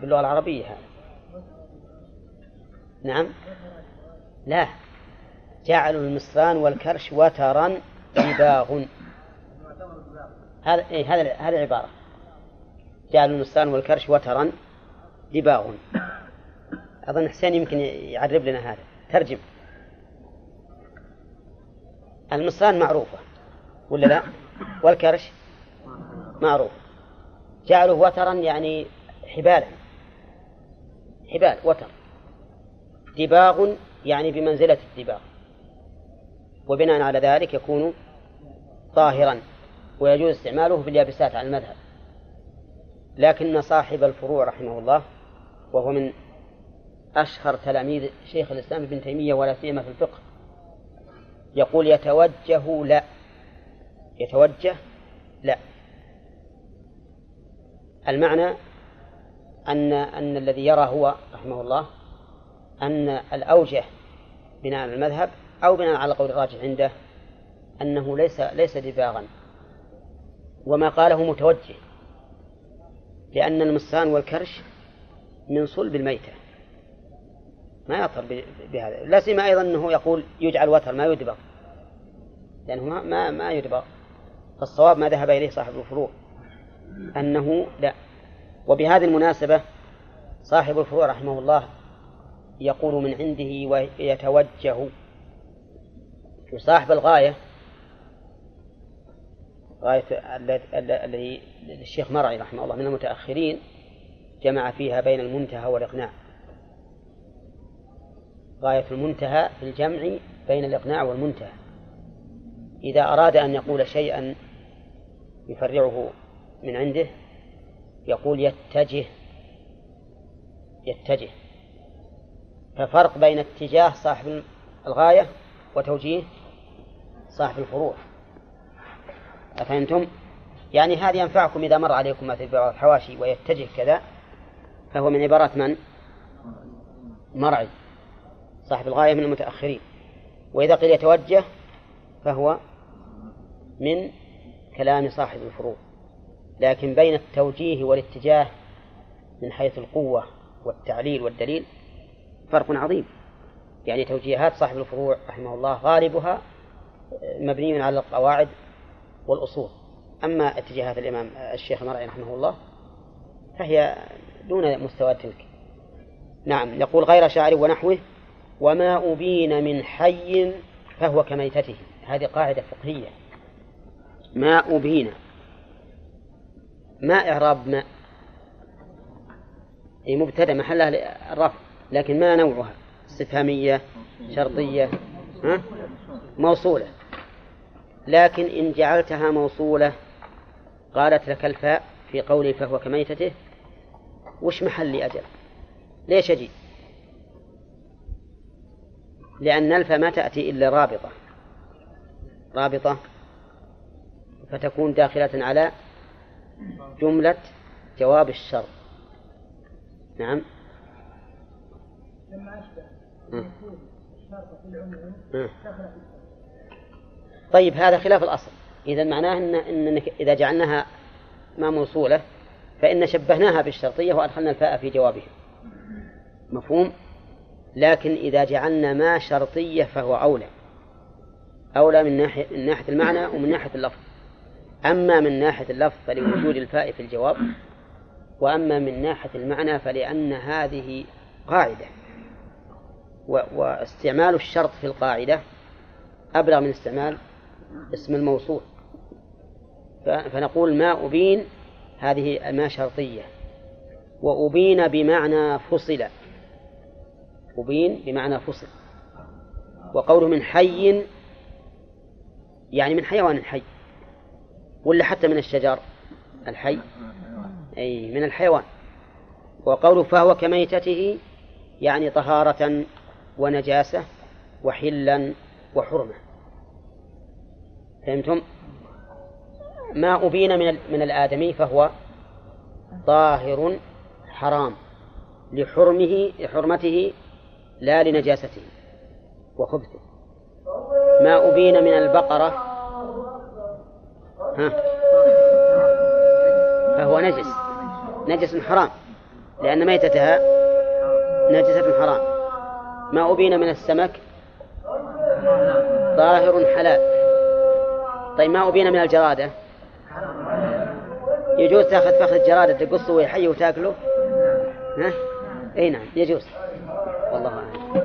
[SPEAKER 1] باللغة العربية هذا. نعم. لا. جعلوا المصران والكرش وترا دباغ. هذا إيه هذا هذه العبارة. جعل النسان والكرش وترا دباغ. أظن حسين يمكن يعرب لنا هذا. ترجم. المصران معروفة ولا لا؟ والكرش معروف. جعلوا وترا يعني حبالا. حبال وتر. دباغ يعني بمنزلة الدباغ. وبناء على ذلك يكون طاهرا. ويجوز استعماله في اليابسات على المذهب. لكن صاحب الفروع رحمه الله وهو من أشهر تلاميذ شيخ الإسلام ابن تيمية ولا سيما في الفقه يقول يتوجه لا. يتوجه لا. المعنى أن أن الذي يرى هو رحمه الله أن الأوجه بناء على المذهب أو بناء على قول الراجح عنده أنه ليس ليس دباغا وما قاله متوجه لأن المسان والكرش من صلب الميتة. ما يطهر بهذا. لا سيما أيضا أنه يقول يجعل وتر ما يدبغ لأنه ما ما, ما يدبغ فالصواب ما ذهب إليه صاحب الفروع. أنه لا. وبهذه المناسبة صاحب الفروع رحمه الله يقول من عنده ويتوجه وصاحب الغاية غاية الذي الشيخ مرعي رحمه الله من المتأخرين جمع فيها بين المنتهى والإقناع. غاية المنتهى في الجمع بين الإقناع والمنتهى. إذا أراد أن يقول شيئا يفرعه من عنده يقول يتجه يتجه. ففرق بين اتجاه صاحب الغاية وتوجيه صاحب الفروع. أفهمتم؟ يعني هذه ينفعكم إذا مر عليكم مثل بعض الحواشي ويتجه كذا فهو من عبارات من؟ مرعي صاحب الغاية من المتأخرين وإذا قيل يتوجه فهو من كلام صاحب الفروع لكن بين التوجيه والاتجاه من حيث القوة والتعليل والدليل فرق عظيم يعني توجيهات صاحب الفروع رحمه الله غالبها مبني على القواعد والأصول. أما اتجاهات الإمام الشيخ المرعي رحمه الله فهي دون مستوى تلك. نعم يقول غير شاعر ونحوه وما أبين من حي فهو كميتته. هذه قاعدة فقهية. ما أبين. ما إعراب ما. أي مبتدأ محلها الرفع لكن ما نوعها؟ استفهامية شرطية ها؟ موصولة. لكن إن جعلتها موصولة قالت لك الفاء في قوله فهو كميتته وش محل أجل؟ ليش أجي؟ لأن الفاء ما تأتي إلا رابطة. رابطة فتكون داخلة على جملة جواب الشر. نعم. طيب هذا خلاف الأصل. إذا معناه إن, إن إذا جعلناها ما موصولة فإن شبهناها بالشرطية وأدخلنا الفاء في جوابها. مفهوم؟ لكن إذا جعلنا ما شرطية فهو أولى. أولى من ناحية من ناحية المعنى ومن ناحية اللفظ. أما من ناحية اللفظ فلوجود الفاء في الجواب وأما من ناحية المعنى فلأن هذه قاعدة. واستعمال الشرط في القاعدة أبلغ من استعمال اسم الموصول. فنقول ما أبين هذه ما شرطية. وأبين بمعنى فصل. أبين بمعنى فصل. وقوله من حي يعني من حيوان حي. ولا حتى من الشجر الحي. أي من الحيوان. وقوله فهو كميتته يعني طهارة ونجاسة وحلا وحرمة. فهمتم؟ ما أبين من من الآدمي فهو طاهر حرام لحرمه لحرمته لا لنجاسته وخبثه. ما أبين من البقرة ها فهو نجس نجس حرام لأن ميتتها نجسة حرام. ما أبين من السمك؟ ظاهر حلال. طيب ما أبين من الجرادة؟ يجوز تاخذ فخذ جرادة تقصه وهي حية وتاكله؟ ها؟ إي نعم يجوز. والله أعلم.